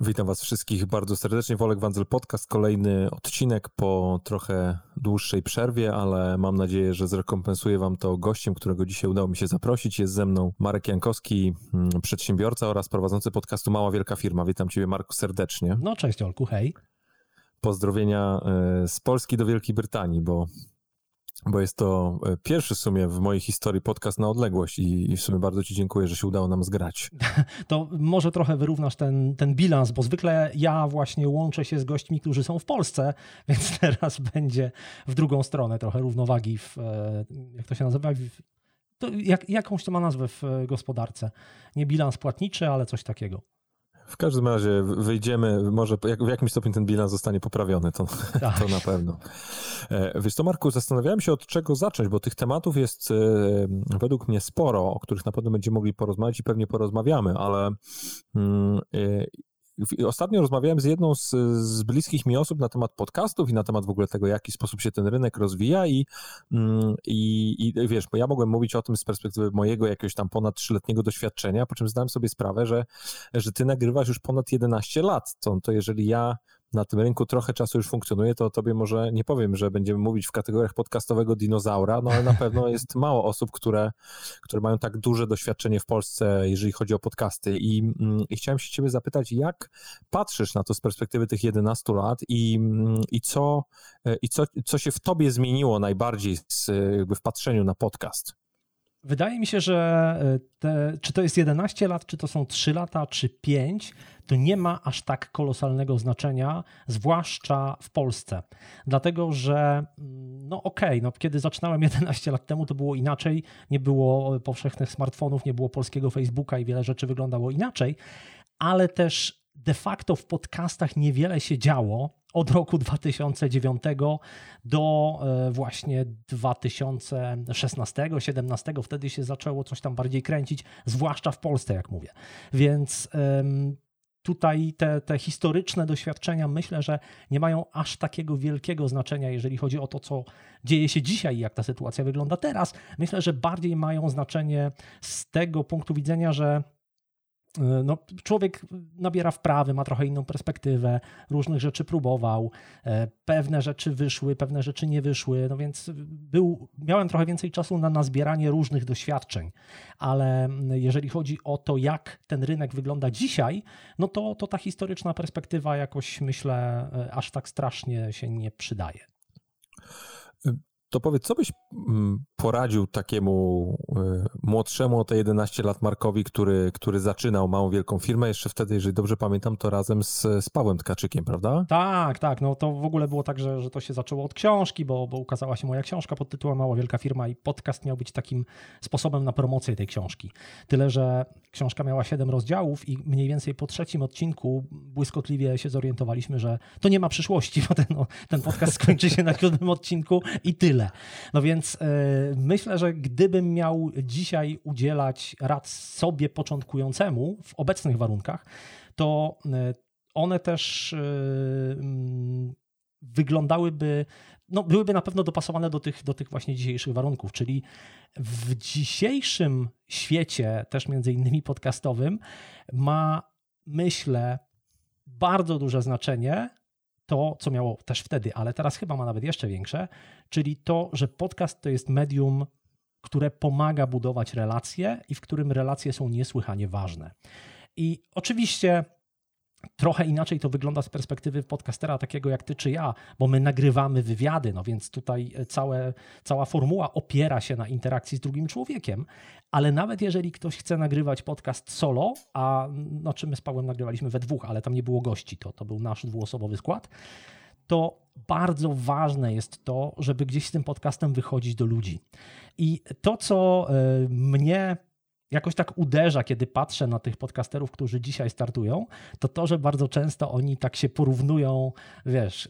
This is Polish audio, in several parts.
Witam Was wszystkich bardzo serdecznie. Wolek Wandzel Podcast, kolejny odcinek po trochę dłuższej przerwie, ale mam nadzieję, że zrekompensuję Wam to gościem, którego dzisiaj udało mi się zaprosić. Jest ze mną Marek Jankowski, mm, przedsiębiorca oraz prowadzący podcastu Mała Wielka Firma. Witam Ciebie, Marku, serdecznie. No cześć Olku, hej. Pozdrowienia e, z Polski do Wielkiej Brytanii, bo bo jest to e, pierwszy w sumie w mojej historii podcast na odległość i w sumie bardzo Ci dziękuję, że się udało nam zgrać. To może trochę wyrównasz ten, ten bilans, bo zwykle ja właśnie łączę się z gośćmi, którzy są w Polsce, więc teraz będzie w drugą stronę trochę równowagi w, e, jak to się nazywa, to jak, jakąś to ma nazwę w gospodarce. Nie bilans płatniczy, ale coś takiego. W każdym razie wyjdziemy, może w jakimś stopniu ten bilans zostanie poprawiony, to, tak. to na pewno. E, wiesz to Marku, zastanawiałem się od czego zacząć, bo tych tematów jest e, według mnie sporo, o których na pewno będziemy mogli porozmawiać i pewnie porozmawiamy, ale mm, e, Ostatnio rozmawiałem z jedną z, z, bliskich mi osób na temat podcastów i na temat w ogóle tego, w jaki sposób się ten rynek rozwija i, mm, i, i wiesz, bo ja mogłem mówić o tym z perspektywy mojego jakiegoś tam ponad trzyletniego doświadczenia, po czym zdałem sobie sprawę, że, że ty nagrywasz już ponad 11 lat. To, to jeżeli ja na tym rynku trochę czasu już funkcjonuje, to tobie może nie powiem, że będziemy mówić w kategoriach podcastowego dinozaura, no ale na pewno jest mało osób, które, które mają tak duże doświadczenie w Polsce, jeżeli chodzi o podcasty. I, mm, i chciałem się ciebie zapytać, jak patrzysz na to z perspektywy tych 11 lat i, mm, i, co, e, i co, co się w tobie zmieniło najbardziej z, jakby w patrzeniu na podcast? Wydaje mi się, że e, te, czy to jest 11 lat, czy to są 3 lata, czy 5, to nie ma aż tak kolosalnego znaczenia, zwłaszcza w Polsce. Dlatego, że mm, no okej, okay, no kiedy zaczynałem 11 lat temu, to było inaczej, nie było powszechnych smartfonów, nie było polskiego Facebooka i wiele rzeczy wyglądało inaczej, ale też de facto w podcastach niewiele się działo od roku 2009 do e, właśnie 2016-17. Wtedy się zaczęło coś tam bardziej kręcić, zwłaszcza w Polsce, jak mówię. Więc tutaj te, te historyczne doświadczenia myślę, że nie mają aż takiego wielkiego znaczenia, jeżeli chodzi o to, co dzieje się dzisiaj i jak ta sytuacja wygląda teraz. Myślę, że bardziej mają znaczenie z tego punktu widzenia, że no, człowiek nabiera wprawy, ma trochę inną perspektywę, różnych rzeczy próbował, e, pewne rzeczy wyszły, pewne rzeczy nie wyszły, no więc był, miałem trochę więcej czasu na, na zbieranie różnych doświadczeń, ale jeżeli chodzi o to, jak ten rynek wygląda dzisiaj, no to, to ta historyczna perspektywa jakoś myślę e, aż tak strasznie się nie przydaje. To powiedz, co byś mm, poradził takiemu y, młodszemu o te 11 lat Markowi, który, który zaczynał małą wielką firmę, jeszcze wtedy, jeżeli dobrze pamiętam, to razem z, z Pawłem Tkaczykiem, prawda? Tak, tak. No to w ogóle było tak, że, że to się zaczęło od książki, bo, bo ukazała się moja książka pod tytułem Mała Wielka Firma i podcast miał być takim sposobem na promocję tej książki. Tyle, że książka miała 7 rozdziałów i mniej więcej po trzecim odcinku błyskotliwie się zorientowaliśmy, że to nie ma przyszłości, bo ten, no, ten podcast skończy się na siódmym odcinku i tyle. No więc... Yy, myślę, że gdybym miał dzisiaj udzielać rad sobie początkującemu w obecnych warunkach, to e, one też e, mm, wyglądałyby, no byłyby na pewno dopasowane do tych, do tych właśnie dzisiejszych warunków, czyli w dzisiejszym świecie, też między innymi podcastowym, ma myślę bardzo duże znaczenie to, co miało też wtedy, ale teraz chyba ma nawet jeszcze większe, czyli to, że podcast to jest medium, które pomaga budować relacje i w którym relacje są niesłychanie ważne. I oczywiście Trochę inaczej to wygląda z perspektywy podcastera takiego jak ty czy ja, bo my nagrywamy wywiady, no więc tutaj całe, cała formuła opiera się na interakcji z drugim człowiekiem, ale nawet jeżeli ktoś chce nagrywać podcast solo, a no czym my z Pawłem nagrywaliśmy we dwóch, ale tam nie było gości, to, to był nasz dwuosobowy skład, to bardzo ważne jest to, żeby gdzieś z tym podcastem wychodzić do ludzi. I to, co e, mnie jakoś tak uderza, kiedy patrzę na tych podcasterów, którzy dzisiaj startują, to to, że bardzo często oni tak się porównują, wiesz,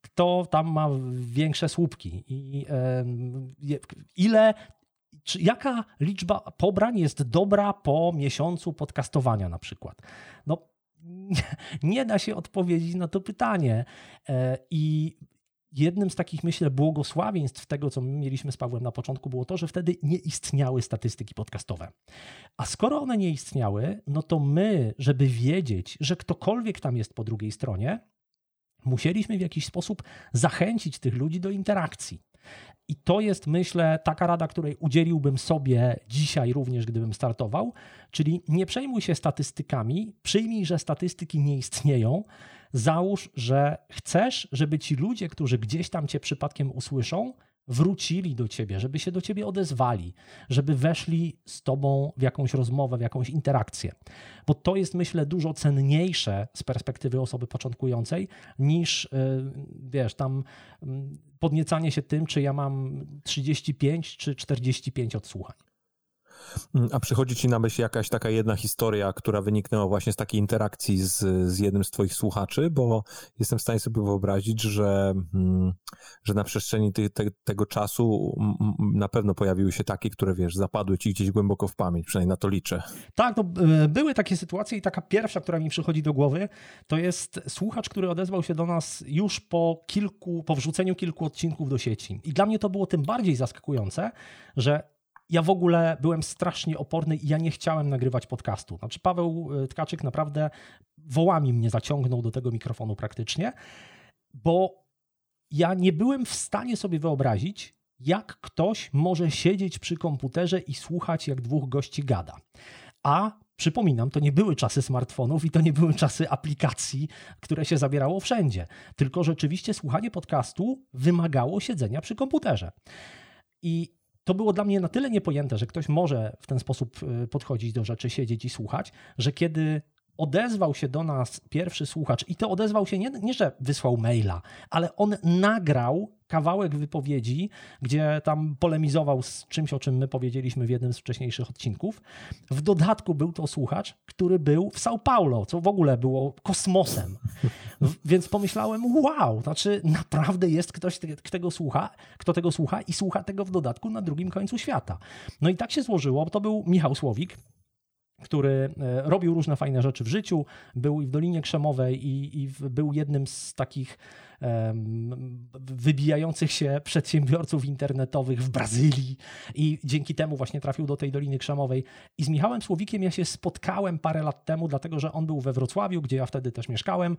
kto tam ma większe słupki i ile, czy jaka liczba pobrań jest dobra po miesiącu podcastowania na przykład. No nie da się odpowiedzieć na to pytanie. E, I jednym z takich, myślę, błogosławieństw tego, co my mieliśmy z Pawłem na początku, było to, że wtedy nie istniały statystyki podcastowe. A skoro one nie istniały, no to my, żeby wiedzieć, że ktokolwiek tam jest po drugiej stronie, musieliśmy w jakiś sposób zachęcić tych ludzi do interakcji. I to jest, myślę, taka rada, której udzieliłbym sobie dzisiaj również, gdybym startował, czyli nie przejmuj się statystykami, przyjmij, że statystyki nie istnieją, załóż, że chcesz, żeby ci ludzie, którzy gdzieś tam cię przypadkiem usłyszą, wrócili do ciebie, żeby się do ciebie odezwali, żeby weszli z tobą w jakąś rozmowę, w jakąś interakcję. Bo to jest, myślę, dużo cenniejsze z perspektywy osoby początkującej niż, y, wiesz, tam mm, podniecanie się tym, czy ja mam 35 czy 45 odsłuchań. Mm, a przychodzi ci na myśl jakaś taka jedna historia, która wyniknęła właśnie z takiej interakcji z, z jednym z twoich słuchaczy, bo jestem w stanie sobie wyobrazić, że, mm, że na przestrzeni te, te, tego czasu na pewno pojawiły się takie, które wiesz, zapadły ci gdzieś głęboko w pamięć, przynajmniej na to liczę. Tak, to e, były takie sytuacje i taka pierwsza, która mi przychodzi do głowy, to jest słuchacz, który odezwał się do nas już po kilku, po wrzuceniu kilku odcinków do sieci. I dla mnie to było tym bardziej zaskakujące, że ja w ogóle byłem strasznie oporny i ja nie chciałem nagrywać podcastu. Znaczy Paweł y, Tkaczyk naprawdę wołami mnie zaciągnął do tego mikrofonu praktycznie, bo ja nie byłem w stanie sobie wyobrazić, jak ktoś może siedzieć przy komputerze i słuchać, jak dwóch gości gada. A przypominam, to nie były czasy smartfonów i to nie były czasy aplikacji, które się zabierało wszędzie. Tylko rzeczywiście słuchanie podcastu wymagało siedzenia przy komputerze. I to było dla mnie na tyle niepojęte, że ktoś może w ten sposób y, podchodzić do rzeczy, siedzieć i słuchać, że kiedy odezwał się do nas pierwszy słuchacz i to odezwał się nie, nie, że wysłał maila, ale on nagrał kawałek wypowiedzi, gdzie tam polemizował z czymś, o czym my powiedzieliśmy w jednym z wcześniejszych odcinków. W dodatku był to słuchacz, który był w São Paulo, co w ogóle było kosmosem. Więc pomyślałem, wow, znaczy naprawdę jest ktoś, kto tego słucha, kto tego słucha i słucha tego w dodatku na drugim końcu świata. No i tak się złożyło, to był Michał Słowik, który e, robił różne fajne rzeczy w życiu, był i w Dolinie Krzemowej i, i był jednym z takich wybijających się przedsiębiorców internetowych w Brazylii i dzięki temu właśnie trafił do tej Doliny Krzemowej. I z Michałem Słowikiem ja się spotkałem parę lat temu, dlatego że on był we Wrocławiu, gdzie ja wtedy też mieszkałem.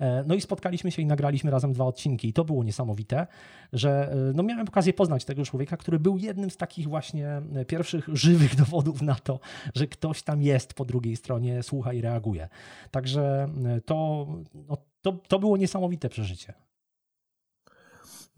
E, no i spotkaliśmy się i nagraliśmy razem dwa odcinki. I to było niesamowite, że e, no miałem okazję poznać tego człowieka, który był jednym z takich właśnie e, pierwszych żywych dowodów na to, że ktoś tam jest po drugiej stronie, słucha i reaguje. Także to, no, to, to było niesamowite przeżycie.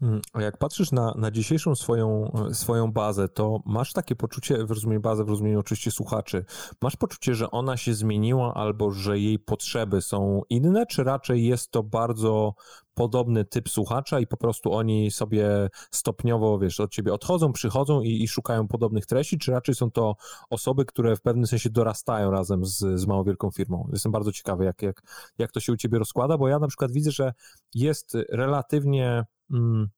Mm, a jak patrzysz na, na dzisiejszą swoją, swoją bazę, to masz takie poczucie, w rozumieniu bazę, w rozumieniu oczywiście słuchaczy, masz poczucie, że ona się zmieniła albo że jej potrzeby są inne, czy raczej jest to bardzo podobny typ słuchacza i po prostu oni sobie stopniowo, wiesz, od ciebie odchodzą, przychodzą i, i szukają podobnych treści, czy raczej są to osoby, które w pewnym sensie dorastają razem z, z małą wielką firmą? Jestem bardzo ciekawy, jak, jak, jak to się u ciebie rozkłada, bo ja na przykład widzę, że jest relatywnie mm,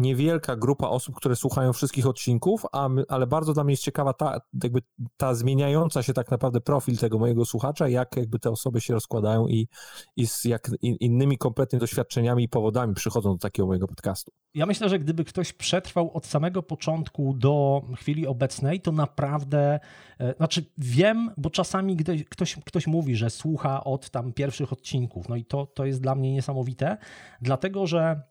niewielka grupa osób, które słuchają wszystkich odcinków, a, ale bardzo dla mnie jest ciekawa ta, jakby ta zmieniająca się tak naprawdę profil tego mojego słuchacza, jak jakby te osoby się rozkładają i, i z jak innymi kompletnie doświadczeniami i powodami przychodzą do takiego mojego podcastu. Ja myślę, że gdyby ktoś przetrwał od samego początku do chwili obecnej, to naprawdę, e, znaczy wiem, bo czasami ktoś, ktoś, ktoś mówi, że słucha od tam pierwszych odcinków, no i to, to jest dla mnie niesamowite, dlatego że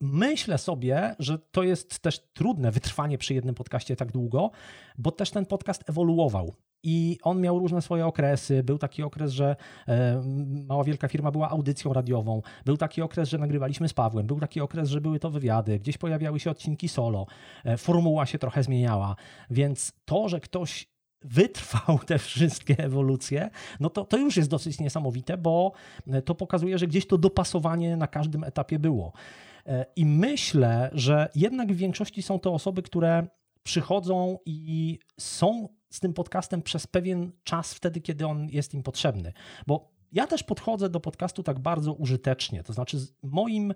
Myślę sobie, że to jest też trudne wytrwanie przy jednym podcaście tak długo, bo też ten podcast ewoluował. I on miał różne swoje okresy. Był taki okres, że mała wielka firma była audycją radiową. Był taki okres, że nagrywaliśmy z Pawłem. Był taki okres, że były to wywiady. Gdzieś pojawiały się odcinki solo. E, formuła się trochę zmieniała. Więc to, że ktoś wytrwał te wszystkie ewolucje, no to, to już jest dosyć niesamowite, bo to pokazuje, że gdzieś to dopasowanie na każdym etapie było. E, I myślę, że jednak w większości są to osoby, które przychodzą i są z tym podcastem przez pewien czas, wtedy, kiedy on jest im potrzebny. Bo ja też podchodzę do podcastu tak bardzo użytecznie. To znaczy, moim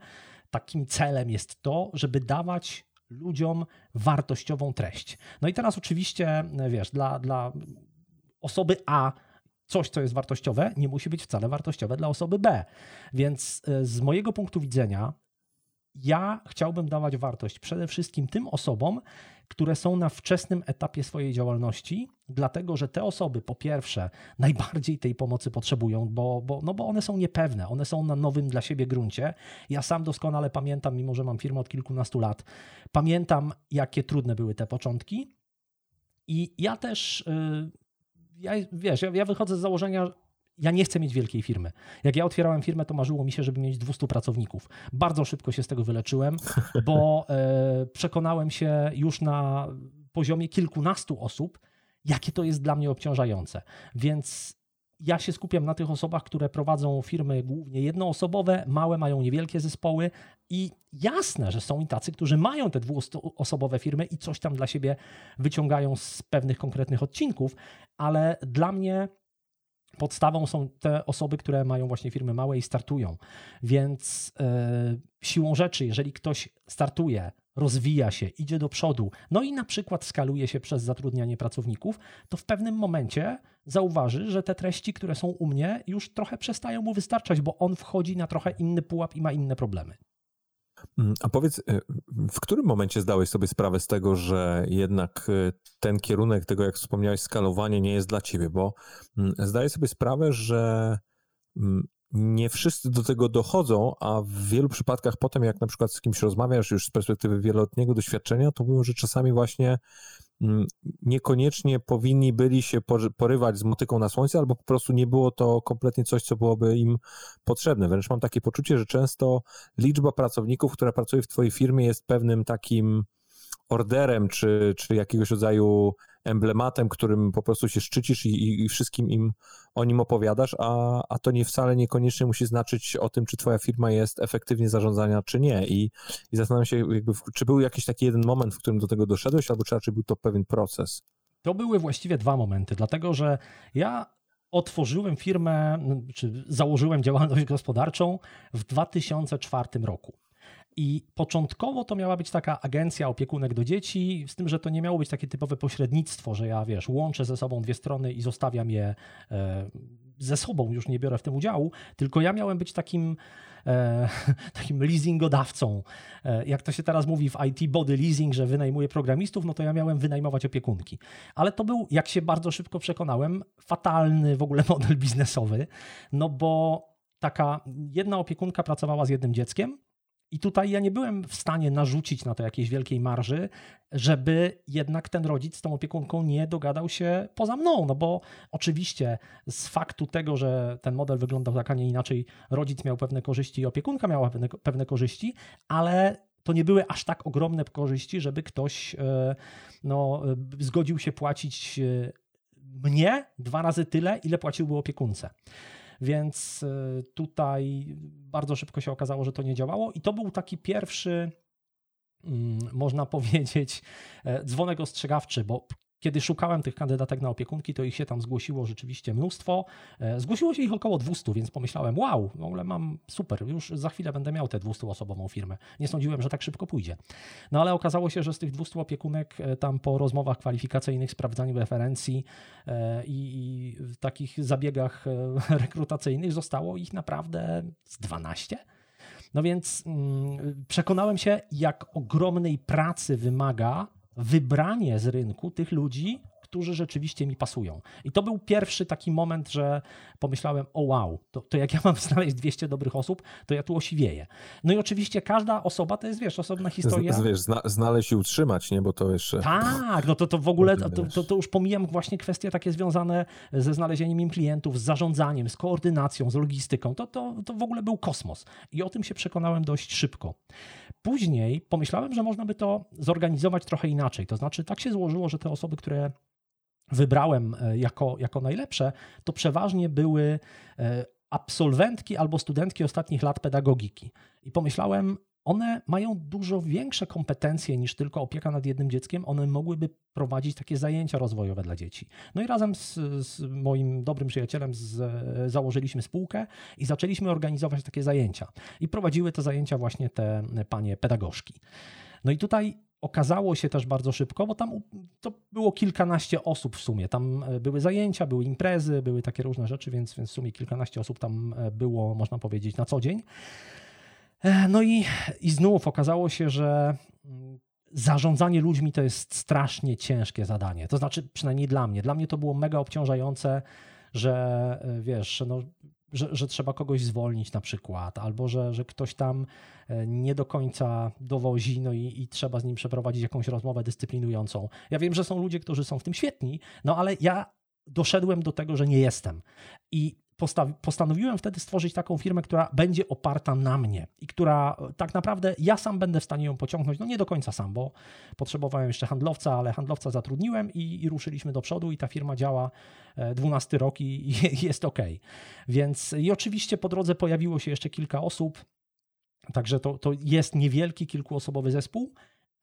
takim celem jest to, żeby dawać ludziom wartościową treść. No i teraz oczywiście, wiesz, dla, dla osoby A coś, co jest wartościowe, nie musi być wcale wartościowe dla osoby B. Więc e, z mojego punktu widzenia ja chciałbym dawać wartość przede wszystkim tym osobom, które są na wczesnym etapie swojej działalności, dlatego że te osoby po pierwsze najbardziej tej pomocy potrzebują, bo, bo, no bo one są niepewne, one są na nowym dla siebie gruncie. Ja sam doskonale pamiętam, mimo że mam firmę od kilkunastu lat, pamiętam jakie trudne były te początki i ja też, y, ja, wiesz, ja, ja wychodzę z założenia, ja nie chcę mieć wielkiej firmy. Jak ja otwierałem firmę, to marzyło mi się, żeby mieć 200 pracowników. Bardzo szybko się z tego wyleczyłem, bo e, przekonałem się już na poziomie kilkunastu osób, jakie to jest dla mnie obciążające. Więc ja się skupiam na tych osobach, które prowadzą firmy głównie jednoosobowe, małe, mają niewielkie zespoły i jasne, że są i tacy, którzy mają te dwuosobowe firmy i coś tam dla siebie wyciągają z pewnych konkretnych odcinków, ale dla mnie podstawą są te osoby, które mają właśnie firmy małe i startują. Więc yy, siłą rzeczy, jeżeli ktoś startuje, rozwija się, idzie do przodu, no i na przykład skaluje się przez zatrudnianie pracowników, to w pewnym momencie zauważy, że te treści, które są u mnie, już trochę przestają mu wystarczać, bo on wchodzi na trochę inny pułap i ma inne problemy. Mm, a powiedz, y, w którym momencie zdałeś sobie sprawę z tego, że jednak y, ten kierunek tego, jak wspomniałeś, skalowanie nie jest dla ciebie? Bo mm, zdaję sobie sprawę, że mm, nie wszyscy do tego dochodzą, a w wielu przypadkach potem, jak na przykład z kimś rozmawiasz już z perspektywy wieloletniego doświadczenia, to mówią, że czasami właśnie niekoniecznie powinni byli się porywać z motyką na słońce, albo po prostu nie było to kompletnie coś, co byłoby im potrzebne. Wręcz mam takie poczucie, że często liczba pracowników, która pracuje w Twojej firmie, jest pewnym takim orderem, czy, czy jakiegoś rodzaju emblematem, którym po prostu się szczycisz i, i, wszystkim im o nim opowiadasz, a, a to nie wcale niekoniecznie musi znaczyć o tym, czy twoja firma jest efektywnie zarządzana, czy nie. I, i zastanawiam się, jakby, czy był jakiś taki jeden moment, w którym do tego doszedłeś, albo czy raczej był to pewien proces? To były właściwie dwa momenty, dlatego że ja otworzyłem firmę, czy założyłem działalność gospodarczą w 2004 roku. I początkowo to miała być taka agencja opiekunek do dzieci, z tym, że to nie miało być takie typowe pośrednictwo, że ja wiesz, łączę ze sobą dwie strony i zostawiam je e, ze sobą, już nie biorę w tym udziału, tylko ja miałem być takim, e, takim leasingodawcą. E, jak to się teraz mówi w IT, body leasing, że wynajmuję programistów, no to ja miałem wynajmować opiekunki. Ale to był, jak się bardzo szybko przekonałem, fatalny w ogóle model biznesowy, no bo taka jedna opiekunka pracowała z jednym dzieckiem, i tutaj ja nie byłem w stanie narzucić na to jakiejś wielkiej marży, żeby jednak ten rodzic z tą opiekunką nie dogadał się poza mną. No bo oczywiście z faktu tego, że ten model wyglądał tak, a nie inaczej, rodzic miał pewne korzyści i opiekunka miała pewne, pewne korzyści, ale to nie były aż tak ogromne korzyści, żeby ktoś e, no, zgodził się płacić e, mnie dwa razy tyle, ile płaciłby opiekunce. Więc y, tutaj bardzo szybko się okazało, że to nie działało i to był taki pierwszy mm, można powiedzieć, e, dzwonek ostrzegawczy, bo kiedy szukałem tych kandydatek na opiekunki, to ich się tam zgłosiło rzeczywiście mnóstwo. E, zgłosiło się ich około 200, więc pomyślałem, wow, w ogóle mam super, już za chwilę będę miał tę 200-osobową firmę. Nie sądziłem, że tak szybko pójdzie. No ale okazało się, że z tych 200 opiekunek e, tam po rozmowach kwalifikacyjnych, sprawdzaniu referencji e, i, w takich zabiegach rekrutacyjnych zostało ich naprawdę z 12. No więc mm, przekonałem się, jak ogromnej pracy wymaga wybranie z rynku tych ludzi, którzy rzeczywiście mi pasują. I to był pierwszy taki moment, że pomyślałem, o wow, to, to jak ja mam znaleźć 200 dobrych osób, to ja tu osiwieję. No i oczywiście każda osoba to jest, wiesz, osobna historia. Z, wiesz, zna, znaleźć i utrzymać, nie? Bo to jeszcze... Tak, no to, to w ogóle, to, to, to już pomijam właśnie kwestie takie związane ze znalezieniem im klientów, z zarządzaniem, z koordynacją, z logistyką. To, to, to w ogóle był kosmos. I o tym się przekonałem dość szybko. Później pomyślałem, że można by to zorganizować trochę inaczej. To znaczy, tak się złożyło, że te osoby, które wybrałem e, jako, jako najlepsze, to przeważnie były e, absolwentki albo studentki ostatnich lat pedagogiki. I pomyślałem, one mają dużo większe kompetencje niż tylko opieka nad jednym dzieckiem. One mogłyby prowadzić takie zajęcia rozwojowe dla dzieci. No i razem z, z moim dobrym przyjacielem z, założyliśmy spółkę i zaczęliśmy organizować takie zajęcia. I prowadziły te zajęcia właśnie te panie pedagogzki. No i tutaj okazało się też bardzo szybko, bo tam to było kilkanaście osób w sumie. Tam e, były zajęcia, były imprezy, były takie różne rzeczy, więc, więc w sumie kilkanaście osób tam e, było, można powiedzieć, na co dzień. E, no i, i znów okazało się, że mm, zarządzanie ludźmi to jest strasznie ciężkie zadanie. To znaczy, przynajmniej dla mnie. Dla mnie to było mega obciążające, że wiesz, no, że, że, trzeba kogoś zwolnić na przykład, albo że, że ktoś tam e, nie do końca dowozi, no i, i, trzeba z nim przeprowadzić jakąś rozmowę dyscyplinującą. Ja wiem, że są ludzie, którzy są w tym świetni, no ale ja doszedłem do tego, że nie jestem. I postanowiłem wtedy stworzyć taką firmę, która będzie oparta na mnie i która e, tak naprawdę ja sam będę w stanie ją pociągnąć. No nie do końca sam, bo potrzebowałem jeszcze handlowca, ale handlowca zatrudniłem i, i ruszyliśmy do przodu i ta firma działa 12 e, rok i, jest ok. Więc i oczywiście po drodze pojawiło się jeszcze kilka osób, także to, to jest niewielki, kilkuosobowy zespół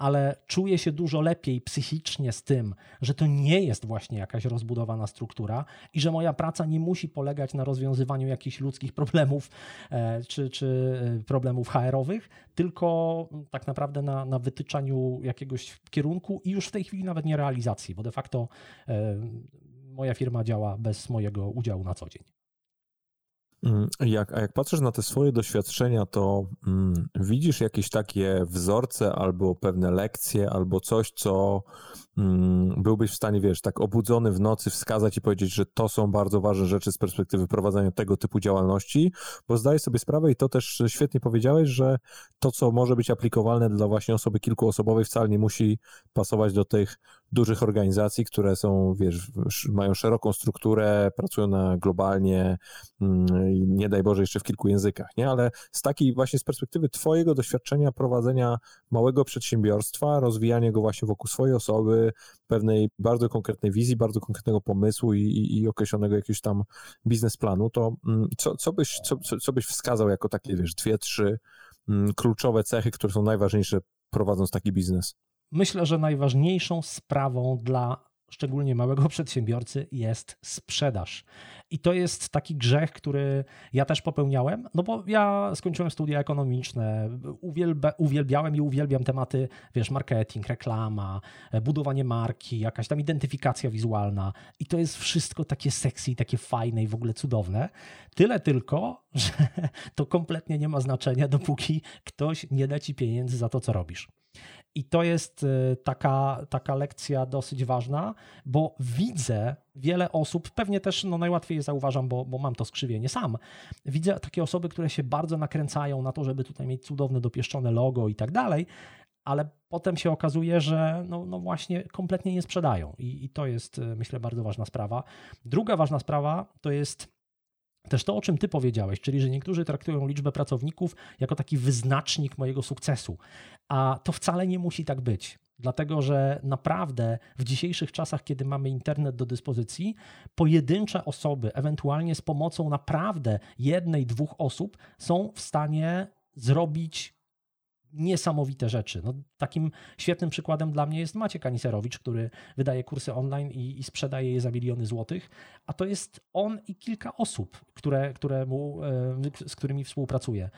ale czuję się dużo lepiej psychicznie z tym, że to nie jest właśnie jakaś rozbudowana struktura i że moja praca nie musi polegać na rozwiązywaniu jakichś ludzkich problemów e, czy, czy e, problemów HR-owych, tylko tak naprawdę na, na wytyczaniu jakiegoś kierunku i już w tej chwili nawet nie realizacji, bo de facto e, moja firma działa bez mojego udziału na co dzień. Mm, jak, a jak patrzysz na te swoje doświadczenia, to mm, widzisz jakieś takie wzorce albo pewne lekcje, albo coś, co mm, byłbyś w stanie, wiesz, tak obudzony w nocy wskazać i powiedzieć, że to są bardzo ważne rzeczy z perspektywy prowadzenia tego typu działalności, bo zdaję sobie sprawę i to też świetnie powiedziałeś, że to, co może być aplikowalne dla właśnie osoby kilkuosobowej, wcale nie musi pasować do tych dużych organizacji, które są, wiesz, mają szeroką strukturę, pracują na globalnie, mm, nie daj Boże jeszcze w kilku językach, nie? Ale z takiej właśnie z perspektywy twojego doświadczenia prowadzenia małego przedsiębiorstwa, rozwijania go właśnie wokół swojej osoby, pewnej bardzo konkretnej wizji, bardzo konkretnego pomysłu i, i, i określonego jakiegoś tam biznesplanu, to mm, co, co, byś, co, co byś wskazał jako takie, wiesz, dwie, trzy mm, kluczowe cechy, które są najważniejsze prowadząc taki biznes? Myślę, że najważniejszą sprawą dla szczególnie małego przedsiębiorcy, jest sprzedaż. I to jest taki grzech, który ja też popełniałem, no bo ja skończyłem studia ekonomiczne, uwielbia, uwielbiałem i uwielbiam tematy, wiesz, marketing, reklama, budowanie marki, jakaś tam identyfikacja wizualna. I to jest wszystko takie sexy, takie fajne i w ogóle cudowne. Tyle tylko, że to kompletnie nie ma znaczenia, dopóki ktoś nie da ci pieniędzy za to, co robisz. I to jest y, taka, taka lekcja dosyć ważna, bo widzę wiele osób, pewnie też no najłatwiej je zauważam, bo, bo mam to skrzywienie sam. Widzę takie osoby, które się bardzo nakręcają na to, żeby tutaj mieć cudowne, dopieszczone logo i tak dalej, ale potem się okazuje, że no, no właśnie kompletnie nie sprzedają. I, I to jest, y, myślę, bardzo ważna sprawa. Druga ważna sprawa to jest też to, o czym ty powiedziałeś, czyli że niektórzy traktują liczbę pracowników jako taki wyznacznik mojego sukcesu, a to wcale nie musi tak być. Dlatego, że naprawdę w dzisiejszych czasach, kiedy mamy internet do dyspozycji, pojedyncze osoby, ewentualnie z pomocą naprawdę jednej, dwóch osób, są w stanie zrobić niesamowite rzeczy. No, takim świetnym przykładem dla mnie jest Maciek Aniserowicz, który wydaje kursy online i, i, sprzedaje je za miliony złotych, a to jest on i kilka osób, które, które mu, e, z którymi współpracuje.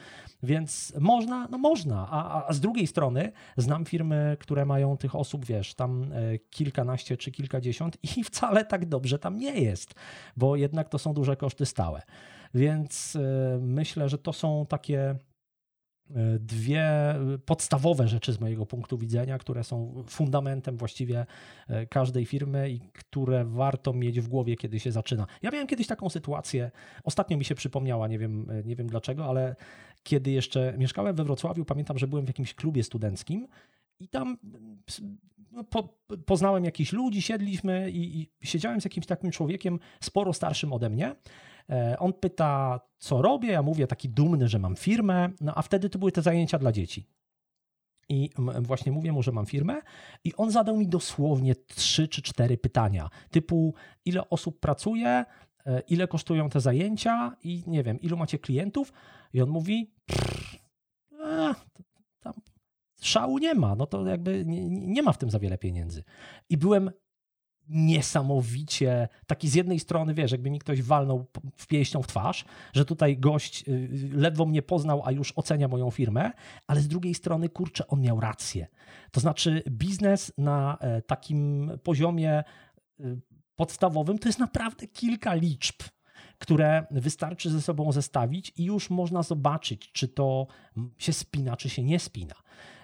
Więc można, no można, a, a z drugiej strony znam firmy, które mają tych osób, wiesz, tam e, kilkanaście czy kilkadziesiąt i wcale tak dobrze tam nie jest, bo jednak to są duże koszty stałe. Więc e, myślę, że to są takie dwie podstawowe rzeczy z mojego punktu widzenia, które są fundamentem właściwie e, każdej firmy i które warto mieć w głowie, kiedy się zaczyna. Ja miałem kiedyś taką sytuację, ostatnio mi się przypomniała, nie wiem, e, nie wiem dlaczego, ale kiedy jeszcze mieszkałem we Wrocławiu, pamiętam, że byłem w jakimś klubie studenckim i tam no, po, poznałem jakichś ludzi, siedliśmy i, i siedziałem z jakimś takim człowiekiem sporo starszym ode mnie. E, on pyta, co robię, ja mówię taki dumny, że mam firmę, no a wtedy to były te zajęcia dla dzieci. I właśnie mówię mu, że mam firmę, i on zadał mi dosłownie trzy czy cztery pytania, typu ile osób pracuje, e, ile kosztują te zajęcia? I nie wiem, ilu macie klientów. I on mówi, a, tam szału nie ma, no to jakby nie, nie ma w tym za wiele pieniędzy. I byłem niesamowicie, taki z jednej strony, wiesz, jakby mi ktoś walnął w pięścią w twarz, że tutaj gość y, ledwo mnie poznał, a już ocenia moją firmę, ale z drugiej strony, kurczę, on miał rację. To znaczy biznes na e, takim poziomie y, podstawowym to jest naprawdę kilka liczb które wystarczy ze sobą zestawić i już można zobaczyć, czy to się spina, czy się nie spina.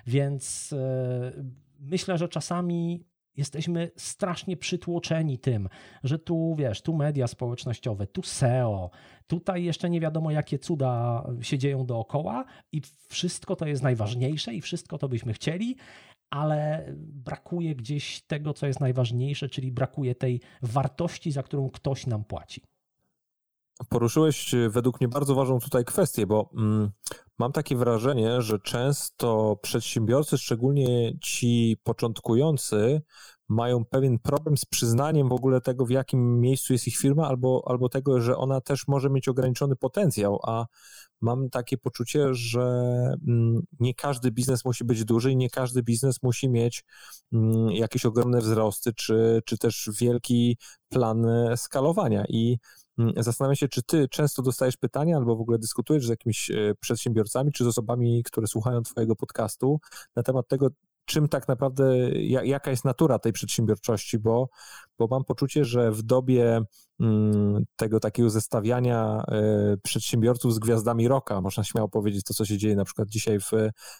Więc e, myślę, że czasami jesteśmy strasznie przytłoczeni tym, że tu wiesz, tu media społecznościowe, tu SEO, tutaj jeszcze nie wiadomo jakie cuda się dzieją dookoła i wszystko to jest najważniejsze i wszystko to byśmy chcieli, ale brakuje gdzieś tego, co jest najważniejsze, czyli brakuje tej wartości, za którą ktoś nam płaci. Poruszyłeś e, według mnie bardzo ważną tutaj kwestię, bo mm, mam takie wrażenie, że często przedsiębiorcy, szczególnie ci początkujący, mają pewien problem z przyznaniem w ogóle tego, w jakim miejscu jest ich firma, albo, albo tego, że ona też może mieć ograniczony potencjał, a mam takie poczucie, że mm, nie każdy biznes musi być duży i nie każdy biznes musi mieć mm, jakieś ogromne wzrosty, czy, czy też wielki plan skalowania. I Zastanawiam się, czy ty często dostajesz pytania albo w ogóle dyskutujesz z jakimiś e, przedsiębiorcami, czy z osobami, które słuchają twojego podcastu na temat tego, czym tak naprawdę, jaka jest natura tej przedsiębiorczości, bo, bo mam poczucie, że w dobie mm, tego takiego zestawiania e, przedsiębiorców z gwiazdami roka, można śmiało powiedzieć to, co się dzieje na przykład dzisiaj w,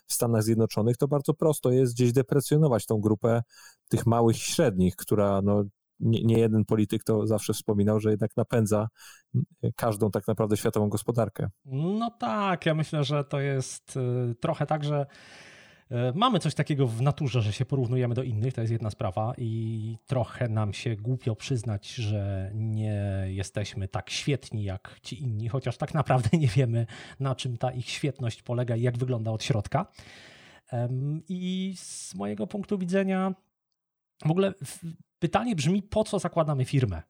w Stanach Zjednoczonych, to bardzo prosto jest gdzieś deprecjonować tą grupę tych małych i średnich, która no, nie, nie, jeden polityk to zawsze wspominał, że jednak napędza każdą tak naprawdę światową gospodarkę. No tak, ja myślę, że to jest y, trochę tak, że E, mamy coś takiego w naturze, że się porównujemy do innych, to jest jedna sprawa i trochę nam się głupio przyznać, że nie jesteśmy tak świetni jak ci inni, chociaż tak naprawdę nie wiemy, na czym ta ich świetność polega i jak wygląda od środka. I z mojego punktu widzenia, w ogóle pytanie brzmi, po co zakładamy firmę?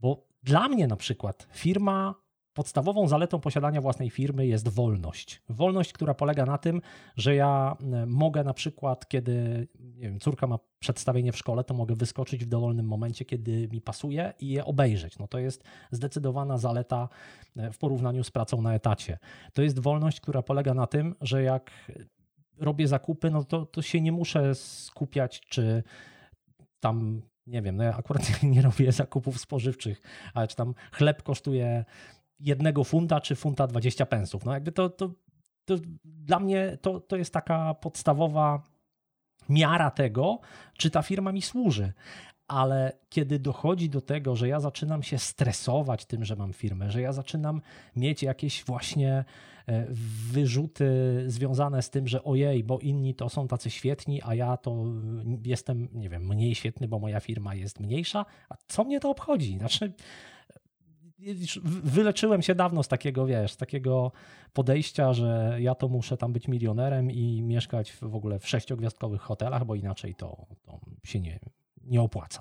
Bo dla mnie na przykład firma Podstawową zaletą posiadania własnej firmy jest wolność. Wolność, która polega na tym, że ja e, mogę na przykład, kiedy nie wiem, córka ma przedstawienie w szkole, to mogę wyskoczyć w dowolnym momencie, kiedy mi pasuje i je obejrzeć. No to jest zdecydowana zaleta e, w porównaniu z pracą na etacie. To jest wolność, która polega na tym, że jak robię zakupy, no to, to się nie muszę skupiać, czy tam nie wiem, no ja akurat nie robię zakupów spożywczych, ale czy tam chleb kosztuje jednego funta czy funta 20 pensów. No jakby to, to, to dla mnie to, to jest taka podstawowa miara tego, czy ta firma mi służy. Ale kiedy dochodzi do tego, że ja zaczynam się stresować tym, że mam firmę, że ja zaczynam mieć jakieś właśnie e, wyrzuty związane z tym, że ojej, bo inni to są tacy świetni, a ja to jestem, nie wiem, mniej świetny, bo moja firma jest mniejsza, a co mnie to obchodzi? Znaczy, wyleczyłem się dawno z takiego, wiesz, z takiego podejścia, że ja to muszę tam być milionerem i mieszkać w ogóle w sześciogwiazdkowych hotelach, bo inaczej to, to się nie, nie opłaca.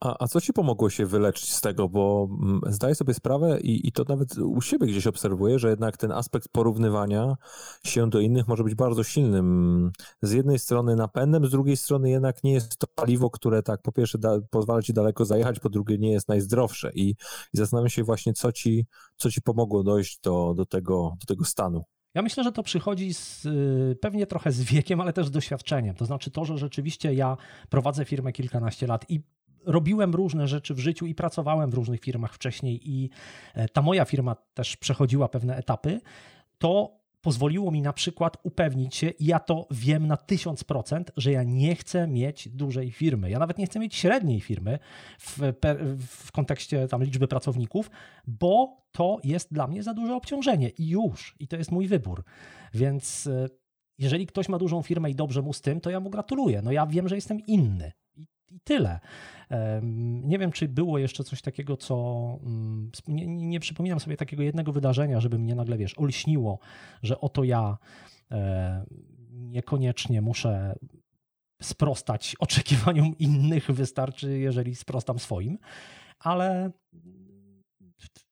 A, a co ci pomogło się wyleczyć z tego? Bo mm, zdaję sobie sprawę i, i to nawet u siebie gdzieś obserwuję, że jednak ten aspekt porównywania się do innych może być bardzo silnym. Z jednej strony napędem, z drugiej strony jednak nie jest to paliwo, które tak po pierwsze da, pozwala ci daleko zajechać, po drugie nie jest najzdrowsze. I, i zastanawiam się właśnie, co ci, co ci pomogło dojść do, do, tego, do tego stanu. Ja myślę, że to przychodzi z, y, pewnie trochę z wiekiem, ale też z doświadczeniem. To znaczy to, że rzeczywiście ja prowadzę firmę kilkanaście lat i robiłem różne rzeczy w życiu i pracowałem w różnych firmach wcześniej i e, ta moja firma też przechodziła pewne etapy, to pozwoliło mi na przykład upewnić się, i ja to wiem na 1000%, że ja nie chcę mieć dużej firmy. Ja nawet nie chcę mieć średniej firmy w, w kontekście tam liczby pracowników, bo to jest dla mnie za duże obciążenie i już. I to jest mój wybór. Więc e, jeżeli ktoś ma dużą firmę i dobrze mu z tym, to ja mu gratuluję. No ja wiem, że jestem inny i tyle. Nie wiem, czy było jeszcze coś takiego, co. Mm, nie, nie, przypominam sobie takiego jednego wydarzenia, żeby mnie nagle, wiesz, olśniło, że oto ja e, niekoniecznie muszę sprostać oczekiwaniom innych, wystarczy, jeżeli sprostam swoim, ale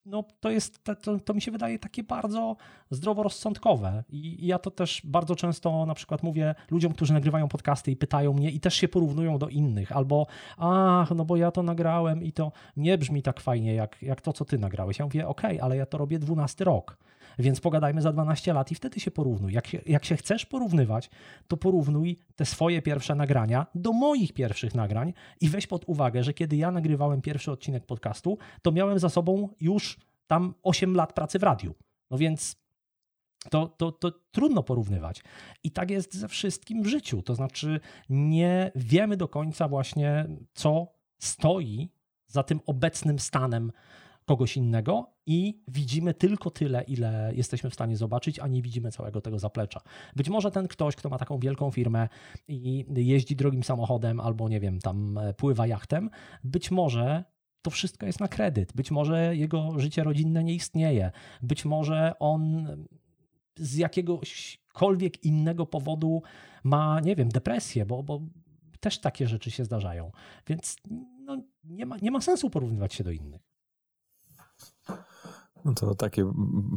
no to jest, to, to mi się wydaje takie bardzo zdroworozsądkowe I, I ja to też bardzo często na przykład mówię ludziom, którzy nagrywają podcasty i pytają mnie i też się porównują do innych, albo ach, no bo ja to nagrałem i to nie brzmi tak fajnie jak, jak to, co ty nagrałeś. Ja mówię, okej, okay, ale ja to robię 12 rok. Więc pogadajmy za 12 lat i wtedy się porównuj. Jak się, jak się chcesz porównywać, to porównuj te swoje pierwsze nagrania do moich pierwszych nagrań i weź pod uwagę, że kiedy ja nagrywałem pierwszy odcinek podcastu, to miałem za sobą już tam 8 lat pracy w radiu. No więc to, to, to trudno porównywać. I tak jest ze wszystkim w życiu. To znaczy, nie wiemy do końca właśnie, co stoi za tym obecnym stanem kogoś innego i widzimy tylko tyle, ile jesteśmy w stanie zobaczyć, a nie widzimy całego tego zaplecza. Być może ten ktoś, kto ma taką wielką firmę i jeździ drogim samochodem albo nie wiem, tam e, pływa jachtem, być może to wszystko jest na kredyt. Być może jego życie rodzinne nie istnieje. Być może on z jakiegośkolwiek innego powodu ma, nie wiem, depresję, bo, bo też takie rzeczy się zdarzają. Więc no, nie, ma, nie ma sensu porównywać się do innych. No to takie,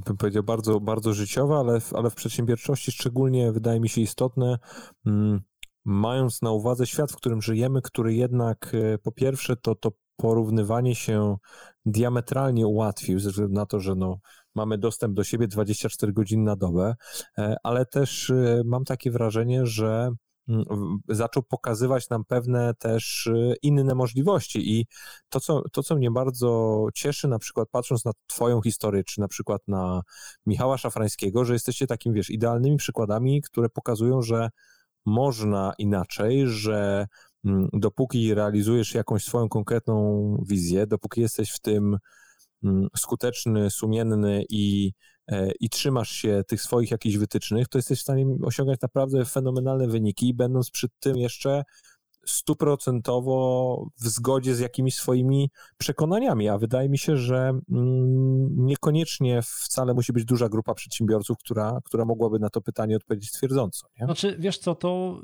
bym powiedział, bardzo, bardzo życiowe, ale, ale w przedsiębiorczości szczególnie wydaje mi się istotne, mm, mając na uwadze świat, w którym żyjemy, który jednak e, po pierwsze to, to porównywanie się diametralnie ułatwił, ze względu na to, że no, mamy dostęp do siebie 24 godziny na dobę, e, ale też e, mam takie wrażenie, że zaczął pokazywać nam pewne też e, inne możliwości. I to co, to, co mnie bardzo cieszy, na przykład patrząc na twoją historię, czy na przykład na Michała Szafrańskiego, że jesteście takim, wiesz, idealnymi przykładami, które pokazują, że można inaczej, że mm, dopóki realizujesz jakąś swoją konkretną wizję, dopóki jesteś w tym Mm, skuteczny, sumienny i, i trzymasz się tych swoich jakichś wytycznych, to jesteś w stanie osiągać naprawdę fenomenalne wyniki, będąc przy tym jeszcze stuprocentowo w zgodzie z jakimiś swoimi przekonaniami, a wydaje mi się, że mm, niekoniecznie wcale musi być duża grupa przedsiębiorców, która, która mogłaby na to pytanie odpowiedzieć twierdząco. Nie? Znaczy, wiesz co, to,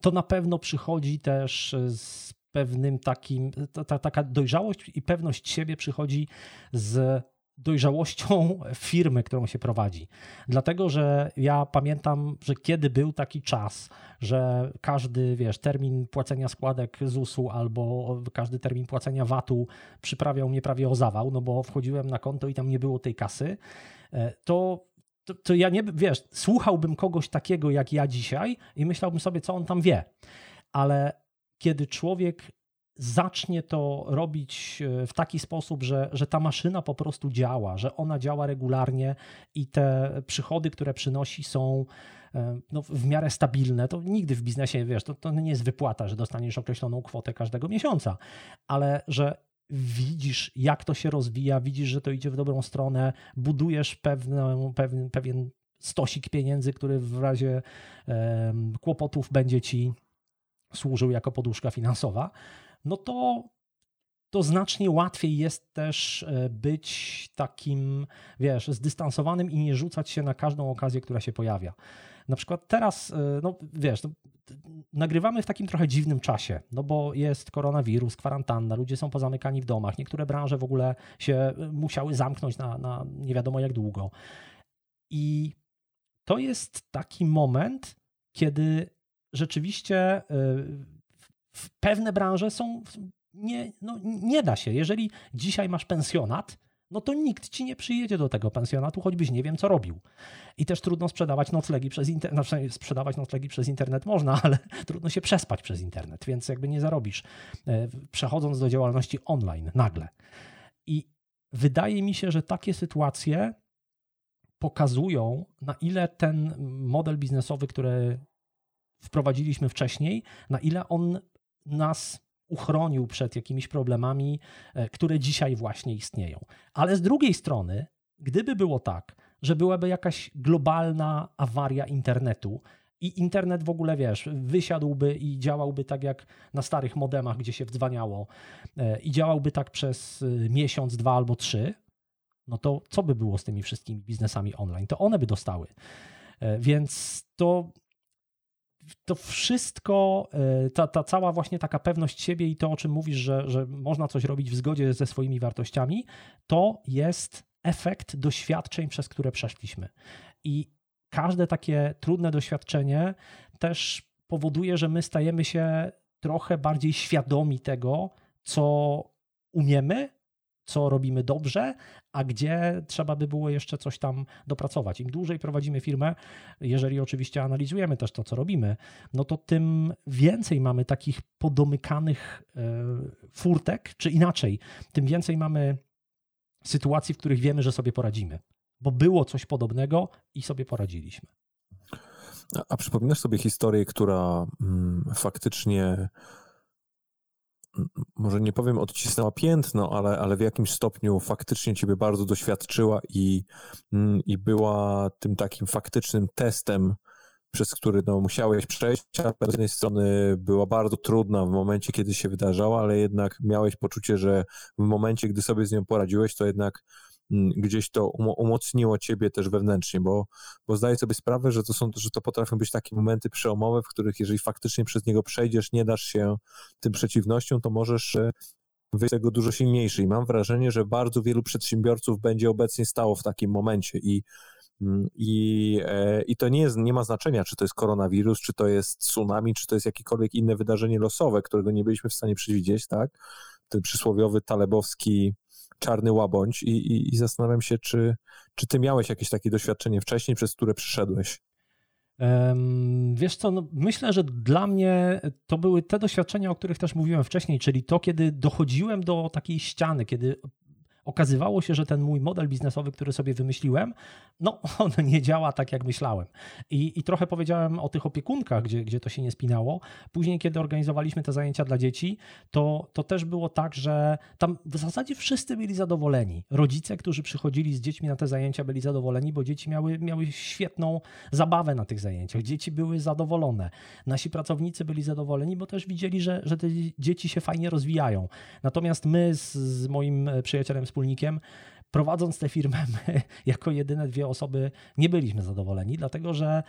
to na pewno przychodzi też z pewnym takim, ta, taka dojrzałość i pewność siebie przychodzi z dojrzałością firmy, którą się prowadzi. Dlatego, że ja pamiętam, że kiedy był taki czas, że każdy, wiesz, termin płacenia składek ZUS-u albo każdy termin płacenia VAT-u przyprawiał mnie prawie o zawał, no bo wchodziłem na konto i tam nie było tej kasy, e, to to, to ja nie, wiesz, słuchałbym kogoś takiego jak ja dzisiaj i myślałbym sobie, co on tam wie. Ale kiedy człowiek zacznie to robić e, w taki sposób, że, że ta maszyna po prostu działa, że ona działa regularnie i te przychody, które przynosi, są e, no, w miarę stabilne, to nigdy w biznesie, wiesz, to, to nie jest wypłata, że dostaniesz określoną kwotę każdego miesiąca, ale że widzisz, jak to się rozwija, widzisz, że to idzie w dobrą stronę, budujesz pewną, pewien, pewien stosik pieniędzy, który w razie um, kłopotów będzie ci służył jako poduszka finansowa, no to, to znacznie łatwiej jest też e, być takim, wiesz, zdystansowanym i nie rzucać się na każdą okazję, która się pojawia. Na przykład teraz, e, no wiesz, no, nagrywamy w takim trochę dziwnym czasie, no bo jest koronawirus, kwarantanna, ludzie są pozamykani w domach, niektóre branże w ogóle się e, musiały zamknąć na, na nie wiadomo jak długo. I to jest taki moment, kiedy rzeczywiście y, w pewne branże są, nie, no, nie da się. Jeżeli dzisiaj masz pensjonat, no to nikt ci nie przyjedzie do tego pensjonatu, choćbyś nie wiem, co robił. I też trudno sprzedawać noclegi przez internet. Znaczy, sprzedawać noclegi przez internet można, ale trudno się przespać przez internet, więc jakby nie zarobisz, e, przechodząc do działalności online nagle. I wydaje mi się, że takie sytuacje pokazują, na ile ten model biznesowy, który wprowadziliśmy wcześniej, na ile on nas uchronił przed jakimiś problemami, e, które dzisiaj właśnie istnieją. Ale z drugiej strony, gdyby było tak, że byłaby jakaś globalna awaria internetu, i internet w ogóle, wiesz, wysiadłby i działałby tak jak na starych modemach, gdzie się wdzwaniało, e, i działałby tak przez e, miesiąc, dwa albo trzy, no to co by było z tymi wszystkimi biznesami online? To one by dostały. Więc to to wszystko, e, ta, ta cała właśnie taka pewność siebie i to, o czym mówisz, że, że można coś robić w zgodzie ze swoimi wartościami, to jest efekt doświadczeń, przez które przeszliśmy. I każde takie trudne doświadczenie też powoduje, że my stajemy się trochę bardziej świadomi tego, co umiemy, co robimy dobrze, a gdzie trzeba by było jeszcze coś tam dopracować. Im dłużej prowadzimy firmę, jeżeli oczywiście analizujemy też to, co robimy, no to tym więcej mamy takich podomykanych e, furtek, czy inaczej, tym więcej mamy sytuacji, w których wiemy, że sobie poradzimy, bo było coś podobnego i sobie poradziliśmy. A, przypominasz sobie historię, która mm, faktycznie może nie powiem odcisnęła piętno, ale, ale w jakimś stopniu faktycznie ciebie bardzo doświadczyła i, mm, i była tym takim faktycznym testem, przez który no, musiałeś przejść, a z jednej strony była bardzo trudna w momencie, kiedy się wydarzała, ale jednak miałeś poczucie, że w momencie, gdy sobie z nią poradziłeś, to jednak gdzieś to umocniło ciebie też wewnętrznie, bo, bo zdaję sobie sprawę, że to, są, że to potrafią być takie momenty przełomowe, w których jeżeli faktycznie przez niego przejdziesz, nie dasz się tym przeciwnościom, to możesz e, wyjść z tego dużo silniejszy. I mam wrażenie, że bardzo wielu przedsiębiorców będzie obecnie stało w takim momencie i mm, i, e, I to nie, jest, nie ma znaczenia, czy to jest koronawirus, czy to jest tsunami, czy to jest jakiekolwiek inne wydarzenie losowe, którego nie byliśmy w stanie przewidzieć, tak? Ten przysłowiowy talebowski czarny łabądź i, i, i zastanawiam się, czy, czy ty miałeś jakieś takie doświadczenie wcześniej, przez które przyszedłeś? Wiesz co, no myślę, że dla mnie to były te doświadczenia, o których też mówiłem wcześniej, czyli to, kiedy dochodziłem do takiej ściany, kiedy okazywało się, że ten mój model biznesowy, który sobie wymyśliłem, no on nie działa tak, jak myślałem. I, i trochę powiedziałem o tych opiekunkach, gdzie, gdzie to się nie spinało. Później, kiedy organizowaliśmy te zajęcia dla dzieci, to, to też było tak, że tam w zasadzie wszyscy byli zadowoleni. Rodzice, którzy przychodzili z dziećmi na te zajęcia, byli zadowoleni, bo dzieci miały, miały świetną zabawę na tych zajęciach. Dzieci były zadowolone. Nasi pracownicy byli zadowoleni, bo też widzieli, że, że te dzieci się fajnie rozwijają. Natomiast my z, z moim przyjacielem wspólnikiem, prowadząc tę firmę, my jako jedyne dwie osoby nie byliśmy zadowoleni, dlatego że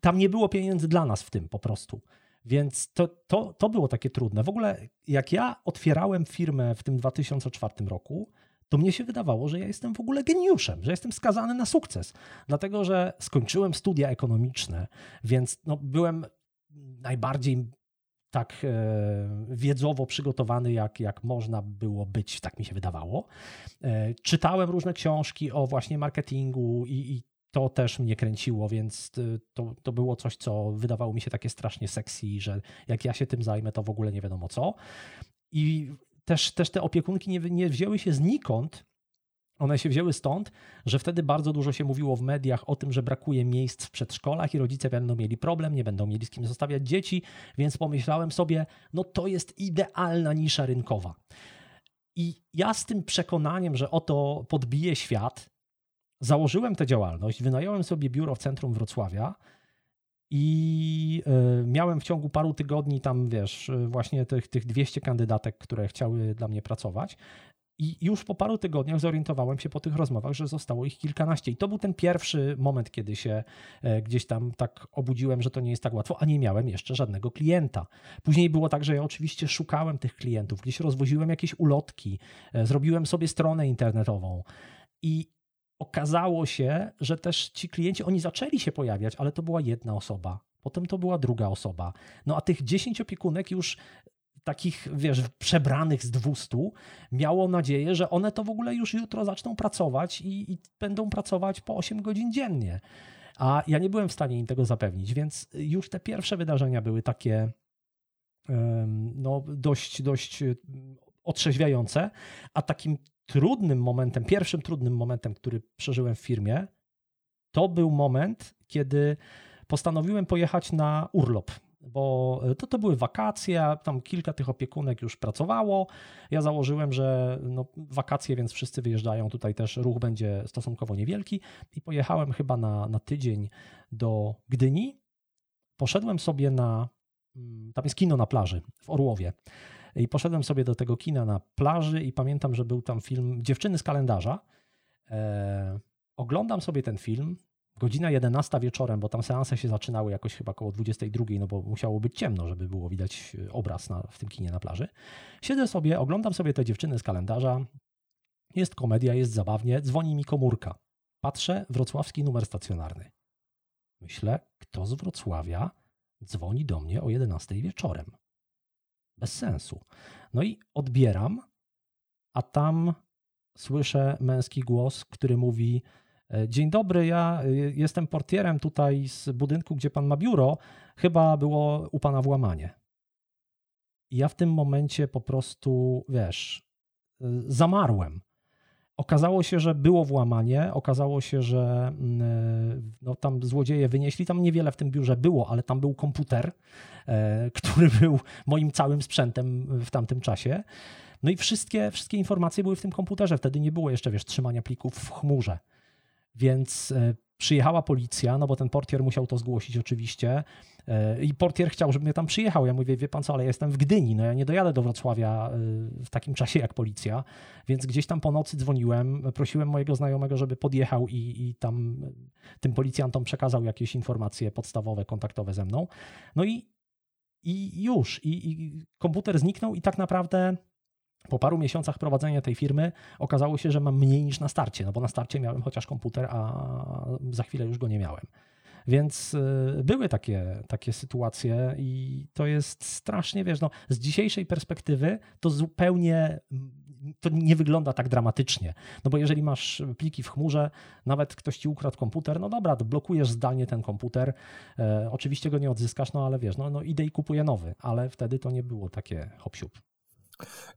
tam nie było pieniędzy dla nas w tym po prostu. Więc to, to, to było takie trudne. W ogóle, jak ja otwierałem firmę w tym 2004 roku, to mnie się wydawało, że ja jestem w ogóle geniuszem, że jestem skazany na sukces. Dlatego, że skończyłem studia ekonomiczne, więc no, byłem najbardziej tak e, wiedzowo przygotowany, jak, jak można było być, tak mi się wydawało. E, czytałem różne książki o właśnie marketingu i, i to też mnie kręciło, więc to, to było coś, co wydawało mi się takie strasznie sexy, że jak ja się tym zajmę, to w ogóle nie wiadomo co. I też, też te opiekunki nie, nie wzięły się znikąd, one się wzięły stąd, że wtedy bardzo dużo się mówiło w mediach o tym, że brakuje miejsc w przedszkolach i rodzice będą mieli problem, nie będą mieli z kim zostawiać dzieci, więc pomyślałem sobie, no to jest idealna nisza rynkowa. I ja z tym przekonaniem, że oto podbije świat, założyłem tę działalność, wynająłem sobie biuro w centrum Wrocławia i e, miałem w ciągu paru tygodni tam, wiesz, właśnie tych, tych 200 kandydatek, które chciały dla mnie pracować. I już po paru tygodniach zorientowałem się po tych rozmowach, że zostało ich kilkanaście. I to był ten pierwszy moment, kiedy się e, gdzieś tam tak obudziłem, że to nie jest tak łatwo, a nie miałem jeszcze żadnego klienta. Później było tak, że ja oczywiście szukałem tych klientów, gdzieś rozwoziłem jakieś ulotki, e, zrobiłem sobie stronę internetową i okazało się, że też ci klienci, oni zaczęli się pojawiać, ale to była jedna osoba. Potem to była druga osoba. No a tych 10 opiekunek już takich, wiesz, przebranych z 200 miało nadzieję, że one to w ogóle już jutro zaczną pracować i, i będą pracować po 8 godzin dziennie. A ja nie byłem w stanie im tego zapewnić, więc już te pierwsze wydarzenia były takie no, dość, dość otrzeźwiające, a takim trudnym momentem, pierwszym trudnym momentem, który przeżyłem w firmie, to był moment, kiedy postanowiłem pojechać na urlop bo e, to, to były wakacje, tam kilka tych opiekunek już pracowało. Ja założyłem, że no, wakacje, więc wszyscy wyjeżdżają, tutaj też ruch będzie stosunkowo niewielki i pojechałem chyba na, na tydzień do Gdyni. Poszedłem sobie na, mm, tam jest kino na plaży w Orłowie i poszedłem sobie do tego kina na plaży i pamiętam, że był tam film Dziewczyny z kalendarza. E, oglądam sobie ten film, godzina 11 wieczorem, bo tam seanse się zaczynały jakoś chyba około 22, no bo musiało być ciemno, żeby było widać e, obraz na, w tym kinie na plaży. Siedzę sobie, oglądam sobie te dziewczyny z kalendarza. Jest komedia, jest zabawnie, dzwoni mi komórka. Patrzę, wrocławski numer stacjonarny. Myślę, kto z Wrocławia dzwoni do mnie o 11 wieczorem. Bez sensu. No i odbieram, a tam słyszę męski głos, który mówi: Dzień dobry, ja e, jestem portierem tutaj z budynku, gdzie pan ma biuro. Chyba było u pana włamanie. Ja w tym momencie po prostu, wiesz, e, zamarłem. Okazało się, że było włamanie, okazało się, że mm, no, tam złodzieje wynieśli, tam niewiele w tym biurze było, ale tam był komputer, który był moim całym sprzętem w tamtym czasie. No i wszystkie, wszystkie informacje były w tym komputerze. Wtedy nie było jeszcze, wiesz, trzymania plików w chmurze. Więc e, przyjechała policja, no bo ten portier musiał to zgłosić oczywiście. E, I portier chciał, żebym ja tam przyjechał. Ja mówię, wie pan co, ale ja jestem w Gdyni, no ja nie dojadę do Wrocławia e, w takim czasie jak policja. Więc gdzieś tam po nocy dzwoniłem, prosiłem mojego znajomego, żeby podjechał i, i tam tym policjantom przekazał jakieś informacje podstawowe, kontaktowe ze mną. No i, i już. I, I komputer zniknął i tak naprawdę po paru miesiącach prowadzenia tej firmy okazało się, że mam mniej niż na starcie, no bo na starcie miałem chociaż komputer, a za chwilę już go nie miałem. Więc y, były takie, takie sytuacje i to jest strasznie, wiesz, no, z dzisiejszej perspektywy to zupełnie to nie wygląda tak dramatycznie. No bo jeżeli masz pliki w chmurze, nawet ktoś ci ukradł komputer, no dobra, blokujesz zdalnie ten komputer. E, oczywiście go nie odzyskasz, no ale wiesz, no, no idę i kupuję nowy, ale wtedy to nie było takie hop -siup.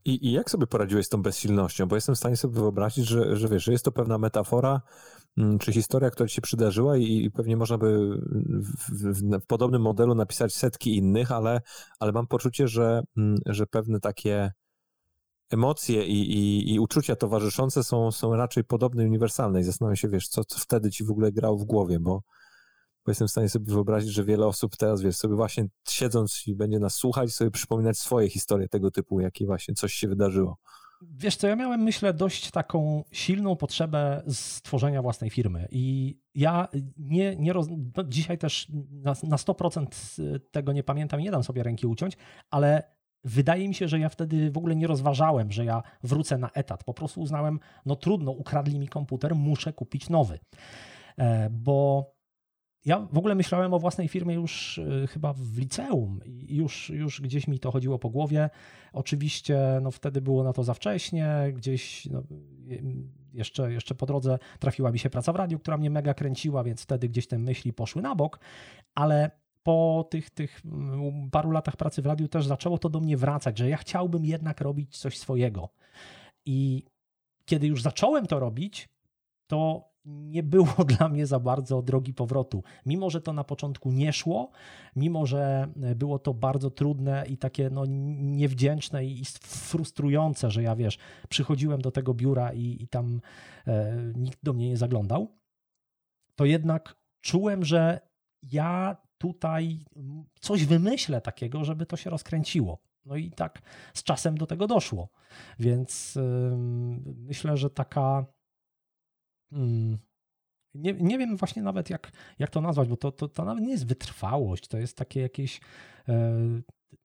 I, I, jak sobie poradziłeś z tą bezsilnością? Bo jestem w stanie sobie wyobrazić, że, że wiesz, że jest to pewna metafora, mm, czy historia, która ci się przydarzyła i, i pewnie można by w, w, w, podobnym modelu napisać setki innych, ale, ale mam poczucie, że, mm, że pewne takie emocje i, i, i uczucia towarzyszące są, są raczej podobne uniwersalne. I zastanawiam się, wiesz, co, co wtedy ci w ogóle grało w głowie, bo, bo jestem w stanie sobie wyobrazić, że wiele osób teraz, wiesz, sobie właśnie siedząc i będzie nas słuchać, sobie przypominać swoje historie tego typu, jakie właśnie coś się wydarzyło. Wiesz co, ja miałem, myślę, dość taką silną potrzebę stworzenia własnej firmy i ja nie, nie roz... no dzisiaj też na, na 100% tego nie pamiętam, nie dam sobie ręki uciąć, ale wydaje mi się, że ja wtedy w ogóle nie rozważałem, że ja wrócę na etat. Po prostu uznałem, no trudno, ukradli mi komputer, muszę kupić nowy. E, bo ja w ogóle myślałem o własnej firmie już y, chyba w liceum i już, już gdzieś mi to chodziło po głowie. Oczywiście no, wtedy było na to za wcześnie, gdzieś no, jeszcze, jeszcze po drodze trafiła mi się praca w radiu, która mnie mega kręciła, więc wtedy gdzieś te myśli poszły na bok, ale po tych, tych paru latach pracy w radiu też zaczęło to do mnie wracać, że ja chciałbym jednak robić coś swojego. I kiedy już zacząłem to robić, to nie było dla mnie za bardzo drogi powrotu. Mimo, że to na początku nie szło, mimo, że było to bardzo trudne i takie no, niewdzięczne i frustrujące, że ja wiesz, przychodziłem do tego biura i, i tam e, nikt do mnie nie zaglądał, to jednak czułem, że ja tutaj coś wymyślę takiego, żeby to się rozkręciło. No i tak z czasem do tego doszło. Więc myślę, że taka. Nie, nie wiem właśnie nawet jak, jak to nazwać, bo to, to, to nawet nie jest wytrwałość, to jest takie jakieś e,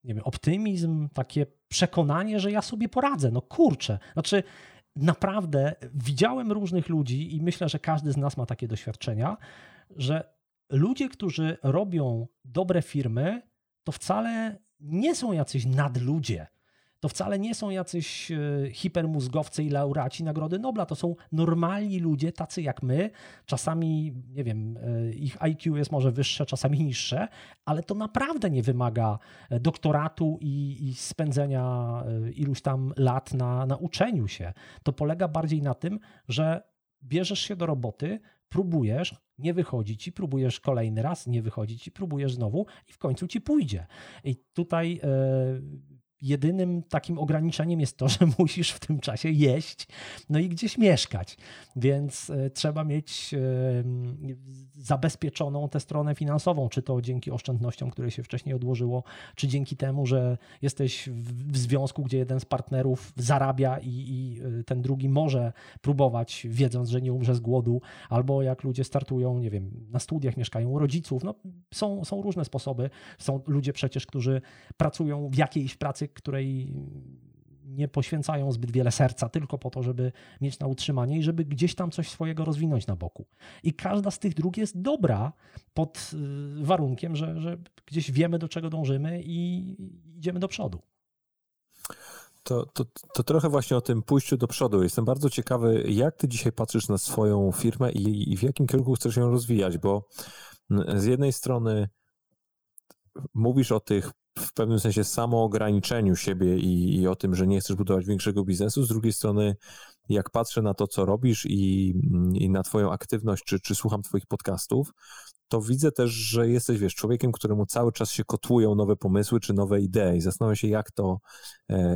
nie wiem, optymizm, takie przekonanie, że ja sobie poradzę. No kurczę, znaczy naprawdę widziałem różnych ludzi i myślę, że każdy z nas ma takie doświadczenia, że ludzie, którzy robią dobre firmy, to wcale nie są jacyś nadludzie to wcale nie są jacyś e, hipermózgowcy i laureaci Nagrody Nobla. To są normalni ludzie, tacy jak my. Czasami, nie wiem, e, ich IQ jest może wyższe, czasami niższe, ale to naprawdę nie wymaga e, doktoratu i, i spędzenia iluś tam lat na, na uczeniu się. To polega bardziej na tym, że bierzesz się do roboty, próbujesz, nie wychodzi ci, próbujesz kolejny raz, nie wychodzi ci, próbujesz znowu i w końcu ci pójdzie. I tutaj jedynym takim ograniczeniem jest to, że musisz w tym czasie jeść, no i gdzieś mieszkać. Więc e, trzeba mieć zabezpieczoną tę stronę finansową, czy to dzięki oszczędnościom, które się wcześniej odłożyło, czy dzięki temu, że jesteś w związku, gdzie jeden z partnerów zarabia i, i e, ten drugi może próbować, wiedząc, że nie umrze z głodu, albo jak ludzie startują, nie wiem, na studiach mieszkają u rodziców. No, są, są różne sposoby. Są ludzie przecież, którzy pracują w jakiejś pracy, której nie poświęcają zbyt wiele serca tylko po to, żeby mieć na utrzymanie i żeby gdzieś tam coś swojego rozwinąć na boku. I każda z tych dróg jest dobra pod y, warunkiem, że, że gdzieś wiemy, do czego dążymy i idziemy do przodu. To, to, to trochę właśnie o tym pójściu do przodu. Jestem bardzo ciekawy, jak ty dzisiaj patrzysz na swoją firmę i, i w jakim kierunku chcesz ją rozwijać, bo z jednej strony mówisz o tych w pewnym sensie samoograniczeniu siebie i, i, o tym, że nie chcesz budować większego biznesu. Z drugiej strony, jak patrzę na to, co robisz i, i na Twoją aktywność, czy, czy słucham Twoich podcastów, to widzę też, że jesteś, wiesz, człowiekiem, któremu cały czas się kotłują nowe pomysły czy nowe idee i zastanawiam się, jak to, e,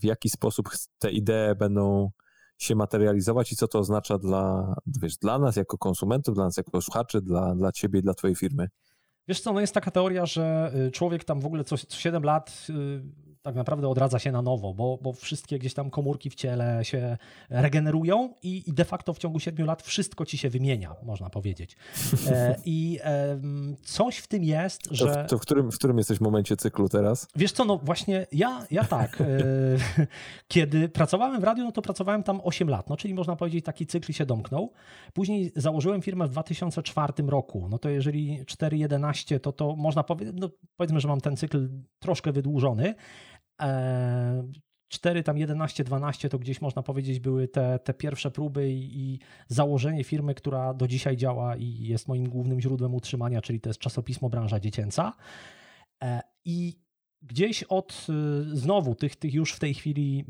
w jaki sposób te idee będą się materializować i co to oznacza dla, wiesz, dla nas jako konsumentów, dla nas jako słuchaczy, dla, dla ciebie i dla twojej firmy. Wiesz co, no jest taka teoria, że y, człowiek tam w ogóle co, co 7 lat y, tak naprawdę odradza się na nowo, bo, bo wszystkie gdzieś tam komórki w ciele się regenerują i, i de facto w ciągu 7 lat wszystko ci się wymienia, można powiedzieć. E, I e, coś w tym jest, że... To, w, to w, którym, w którym jesteś momencie cyklu teraz? Wiesz co, no właśnie ja, ja tak. E, kiedy pracowałem w radiu, no to pracowałem tam 8 lat, no czyli można powiedzieć taki cykl się domknął. Później założyłem firmę w 2004 roku. No to jeżeli 4.11, to to można powiedzieć, no powiedzmy, że mam ten cykl troszkę wydłużony, 4, tam 11, 12 to gdzieś można powiedzieć były te, te pierwsze próby i, i, założenie firmy, która do dzisiaj działa i jest moim głównym źródłem utrzymania, czyli to jest czasopismo branża dziecięca. E, I gdzieś od y, znowu tych, tych już w tej chwili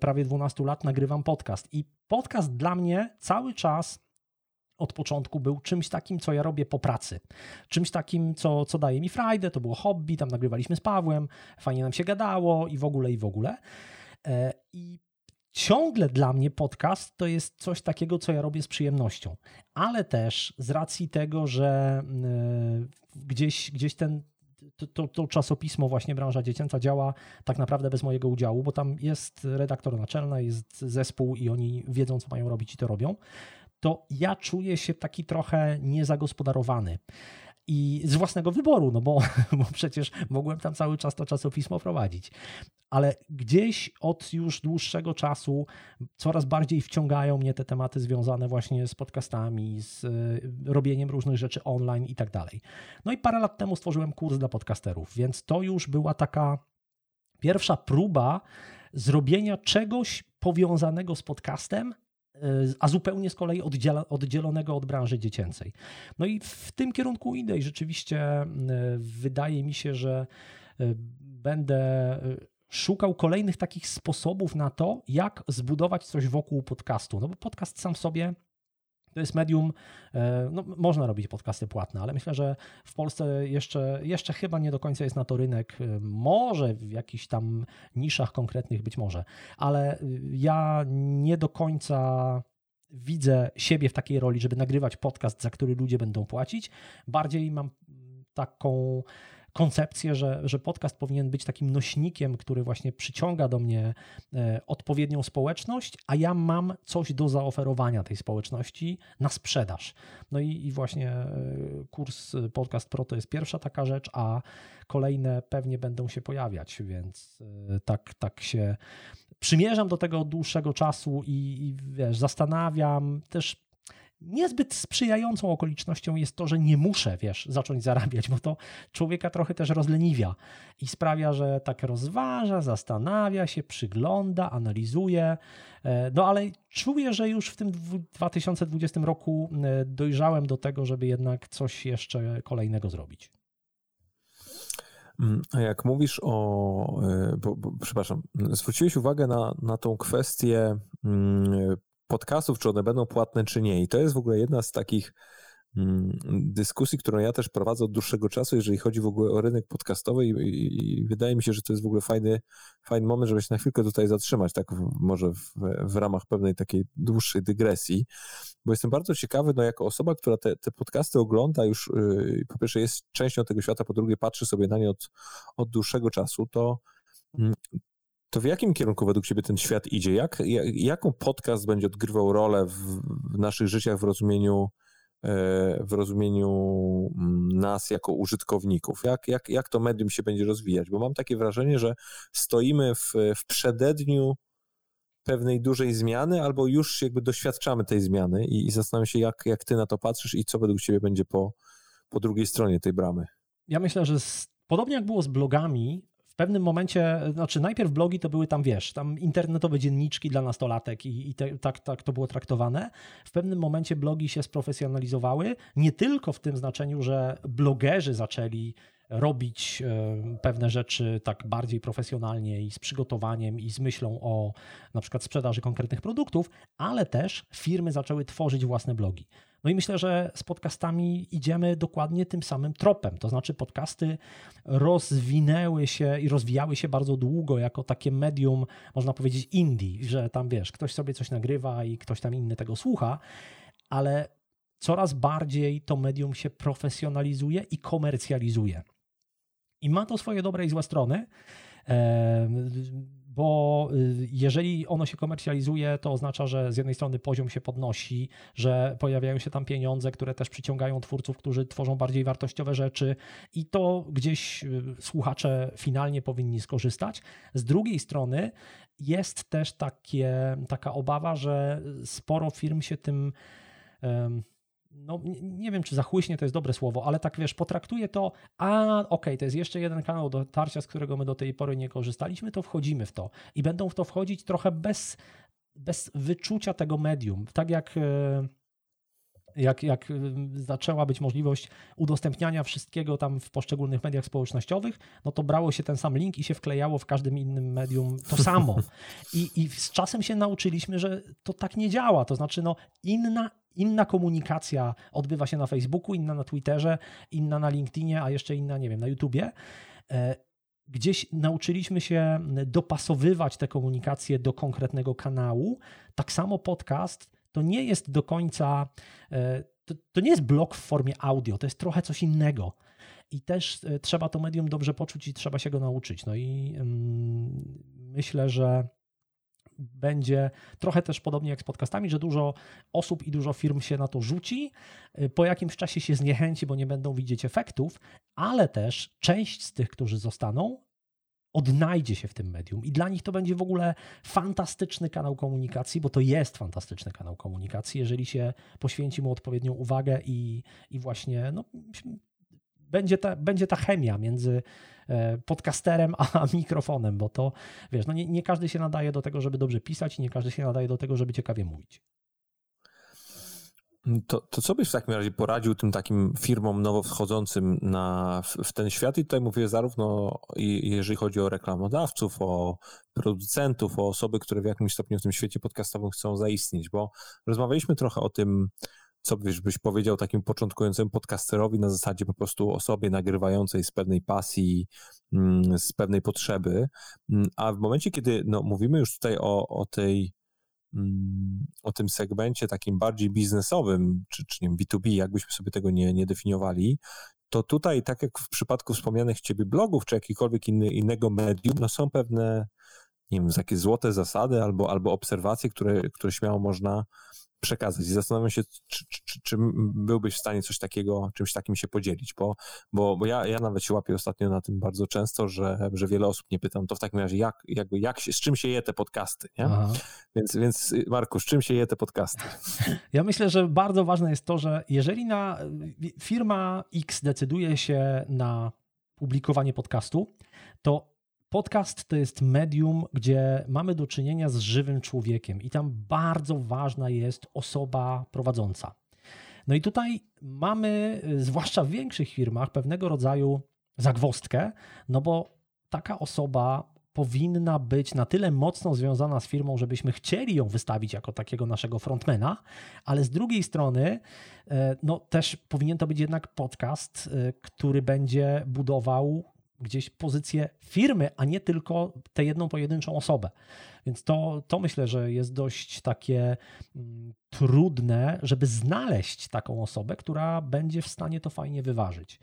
prawie 12 lat nagrywam podcast. I podcast dla mnie cały czas od początku był czymś takim, co ja robię po pracy. Czymś takim, co, co daje mi frajdę, to było hobby, tam nagrywaliśmy z Pawłem, fajnie nam się gadało i w ogóle, i w ogóle. E, I ciągle dla mnie podcast to jest coś takiego, co ja robię z przyjemnością, ale też z racji tego, że e, gdzieś, gdzieś ten to, to, to, czasopismo, właśnie branża dziecięca działa tak naprawdę bez mojego udziału, bo tam jest redaktor naczelny, jest zespół i oni wiedzą, co mają robić i to robią to ja czuję się taki trochę niezagospodarowany. I z własnego wyboru, no bo, bo przecież mogłem tam cały czas to czasopismo prowadzić. Ale gdzieś od już dłuższego czasu coraz bardziej wciągają mnie te tematy związane właśnie z podcastami, z y, robieniem różnych rzeczy online i tak dalej. No i parę lat temu stworzyłem kurs dla podcasterów, więc to już była taka pierwsza próba zrobienia czegoś powiązanego z podcastem, a zupełnie z kolei oddzielonego od branży dziecięcej. No i w tym kierunku idę i rzeczywiście e, wydaje mi się, że e, będę e, szukał kolejnych takich sposobów na to, jak zbudować coś wokół podcastu. No bo podcast sam sobie to jest medium, e, no, można robić podcasty płatne, ale myślę, że w Polsce jeszcze, jeszcze chyba nie do końca jest na to rynek. E, może w jakichś tam niszach konkretnych być może, ale e, ja nie do końca widzę siebie w takiej roli, żeby nagrywać podcast, za który ludzie będą płacić. Bardziej mam taką koncepcję, że, że podcast powinien być takim nośnikiem, który właśnie przyciąga do mnie e, odpowiednią społeczność, a ja mam coś do zaoferowania tej społeczności na sprzedaż. No i, i właśnie e, kurs Podcast Pro to jest pierwsza taka rzecz, a kolejne pewnie będą się pojawiać, więc e, tak, tak się przymierzam do tego od dłuższego czasu i, i wiesz, zastanawiam też niezbyt sprzyjającą okolicznością jest to, że nie muszę, wiesz, zacząć zarabiać, bo to człowieka trochę też rozleniwia i sprawia, że tak rozważa, zastanawia się, przygląda, analizuje. E, no ale czuję, że już w tym 2020 roku e, dojrzałem do tego, żeby jednak coś jeszcze kolejnego zrobić. Mm, a jak mówisz o, e, bo, bo, przepraszam, zwróciłeś uwagę na, na tą kwestię mm, podcastów, czy one będą płatne, czy nie. I to jest w ogóle jedna z takich mm, dyskusji, którą ja też prowadzę od dłuższego czasu, jeżeli chodzi w ogóle o rynek podcastowy i, wydaje mi się, że to jest w ogóle fajny, fajny moment, żeby się na chwilkę tutaj zatrzymać, tak może w, w ramach pewnej takiej dłuższej dygresji, bo jestem bardzo ciekawy, no jako osoba, która te, te podcasty ogląda już, yy, po pierwsze jest częścią tego świata, po drugie patrzy sobie na nie od, od dłuższego czasu, to mm, to w jakim kierunku według Ciebie ten świat idzie? Jak, jak, jaką podcast będzie odgrywał rolę w, w naszych życiach w rozumieniu, e, w rozumieniu mm, nas jako użytkowników? Jak, jak, jak to medium się będzie rozwijać? Bo mam takie wrażenie, że stoimy w, w przededniu pewnej dużej zmiany, albo już jakby doświadczamy tej zmiany i, i zastanawiam się, jak, jak ty na to patrzysz i co według ciebie będzie po, po drugiej stronie tej bramy. Ja myślę, że z, podobnie jak było z blogami, w pewnym momencie, znaczy najpierw blogi to były tam, wiesz, tam internetowe dzienniczki dla nastolatek i, i te, tak, tak to było traktowane. W pewnym momencie blogi się sprofesjonalizowały, nie tylko w tym znaczeniu, że blogerzy zaczęli robić e, pewne rzeczy tak bardziej profesjonalnie i z przygotowaniem i z myślą o na przykład sprzedaży konkretnych produktów, ale też firmy zaczęły tworzyć własne blogi. No i myślę, że z podcastami idziemy dokładnie tym samym tropem. To znaczy, podcasty rozwinęły się i rozwijały się bardzo długo jako takie medium, można powiedzieć, indie, że tam wiesz, ktoś sobie coś nagrywa i ktoś tam inny tego słucha, ale coraz bardziej to medium się profesjonalizuje i komercjalizuje. I ma to swoje dobre i złe strony bo y, jeżeli ono się komercjalizuje, to oznacza, że z jednej strony poziom się podnosi, że pojawiają się tam pieniądze, które też przyciągają twórców, którzy tworzą bardziej wartościowe rzeczy i to gdzieś y, słuchacze finalnie powinni skorzystać. Z drugiej strony jest też takie, taka obawa, że sporo firm się tym no nie wiem, czy zachłyśnie to jest dobre słowo, ale tak wiesz, potraktuje to, a okej, okay, to jest jeszcze jeden kanał dotarcia, z którego my do tej pory nie korzystaliśmy, to wchodzimy w to. I będą w to wchodzić trochę bez, bez wyczucia tego medium. Tak jak e, jak, jak e, zaczęła być możliwość udostępniania wszystkiego tam w poszczególnych mediach społecznościowych, no to brało się ten sam link i się wklejało w każdym innym medium to samo. I, I z czasem się nauczyliśmy, że to tak nie działa. To znaczy, no, inna inna komunikacja odbywa się na Facebooku, inna na Twitterze, inna na LinkedInie, a jeszcze inna, nie wiem, na YouTubie. E, gdzieś nauczyliśmy się dopasowywać te komunikacje do konkretnego kanału. Tak samo podcast to nie jest do końca, e, to, to nie jest blog w formie audio, to jest trochę coś innego. I też e, trzeba to medium dobrze poczuć i trzeba się go nauczyć. No i mm, myślę, że będzie trochę też podobnie jak z podcastami, że dużo osób i dużo firm się na to rzuci, y, po jakimś czasie się zniechęci, bo nie będą widzieć efektów, ale też część z tych, którzy zostaną, odnajdzie się w tym medium i dla nich to będzie w ogóle fantastyczny kanał komunikacji, bo to jest fantastyczny kanał komunikacji, jeżeli się poświęci mu odpowiednią uwagę i, i właśnie no, będzie, ta, będzie ta chemia między E, podcasterem, a mikrofonem, bo to, wiesz, no nie, nie każdy się nadaje do tego, żeby dobrze pisać i nie każdy się nadaje do tego, żeby ciekawie mówić. To, to co byś w takim razie poradził tym takim firmom nowo wchodzącym na, w, w ten świat? I tutaj mówię zarówno jeżeli chodzi o reklamodawców, o producentów, o osoby, które w jakimś stopniu w tym świecie podcastowym chcą zaistnieć, bo rozmawialiśmy trochę o tym, co byś, byś powiedział takim początkującemu podcasterowi na zasadzie po prostu osobie nagrywającej z pewnej pasji, mm, z pewnej potrzeby, mm, a w momencie, kiedy no, mówimy już tutaj o, o tej o tym segmencie takim bardziej biznesowym, czy, czy nie wiem, B2B, jakbyśmy sobie tego nie, nie definiowali, to tutaj, tak jak w przypadku wspomnianych ciebie blogów, czy jakikolwiek inny, innego medium, no są pewne, nie wiem, takie złote zasady albo, albo obserwacje, które, które śmiało można przekazać. I zastanawiam się, czy, czy, czy, byłbyś w stanie coś takiego, czymś takim się podzielić, bo, bo, bo ja, ja nawet się łapię ostatnio na tym bardzo często, że, że wiele osób nie pytam, to w takim razie jak, jakby, jak się, z czym się je te podcasty, nie? Więc, więc Marku, z czym się je te podcasty? Ja myślę, że bardzo ważne jest to, że jeżeli na firma X decyduje się na publikowanie podcastu, to Podcast to jest medium, gdzie mamy do czynienia z żywym człowiekiem i tam bardzo ważna jest osoba prowadząca. No i tutaj mamy, zwłaszcza w większych firmach, pewnego rodzaju zagwostkę, no bo taka osoba powinna być na tyle mocno związana z firmą, żebyśmy chcieli ją wystawić jako takiego naszego frontmana, ale z drugiej strony, e, no też powinien to być jednak podcast, e, który będzie budował gdzieś pozycję firmy, a nie tylko tę jedną pojedynczą osobę. Więc to, to myślę, że jest dość takie mm, trudne, żeby znaleźć taką osobę, która będzie w stanie to fajnie wyważyć.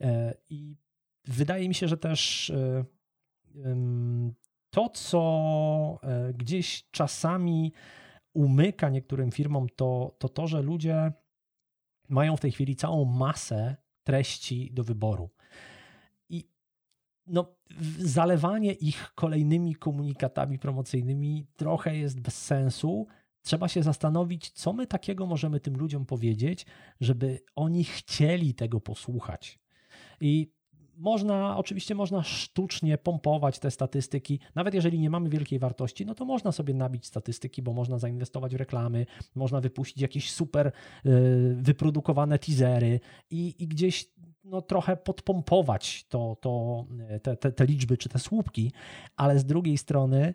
E, I wydaje mi się, że też e, to, co e, gdzieś czasami umyka niektórym firmom, to to, to że ludzie mają w tej chwili całą masę treści do wyboru no, zalewanie ich kolejnymi komunikatami promocyjnymi trochę jest bez sensu. Trzeba się zastanowić, co my takiego możemy tym ludziom powiedzieć, żeby oni chcieli tego posłuchać. I można, oczywiście można sztucznie pompować te statystyki. Nawet jeżeli nie mamy wielkiej wartości, no to można sobie nabić statystyki, bo można zainwestować w reklamy, można wypuścić jakieś super y, wyprodukowane teasery i, i gdzieś no, trochę podpompować to, to, te, te, te liczby czy te słupki, ale z drugiej strony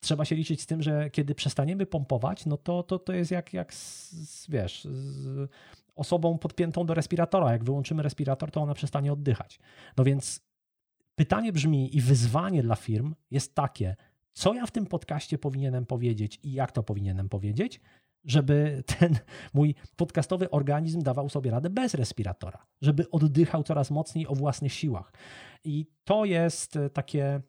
trzeba się liczyć z tym, że kiedy przestaniemy pompować, no to, to, to jest jak, jak z, wiesz, z osobą podpiętą do respiratora. Jak wyłączymy respirator, to ona przestanie oddychać. No więc pytanie brzmi i wyzwanie dla firm jest takie, co ja w tym podcaście powinienem powiedzieć i jak to powinienem powiedzieć, żeby ten mój podcastowy organizm dawał sobie radę bez respiratora, żeby oddychał coraz mocniej o własnych siłach. I to jest takie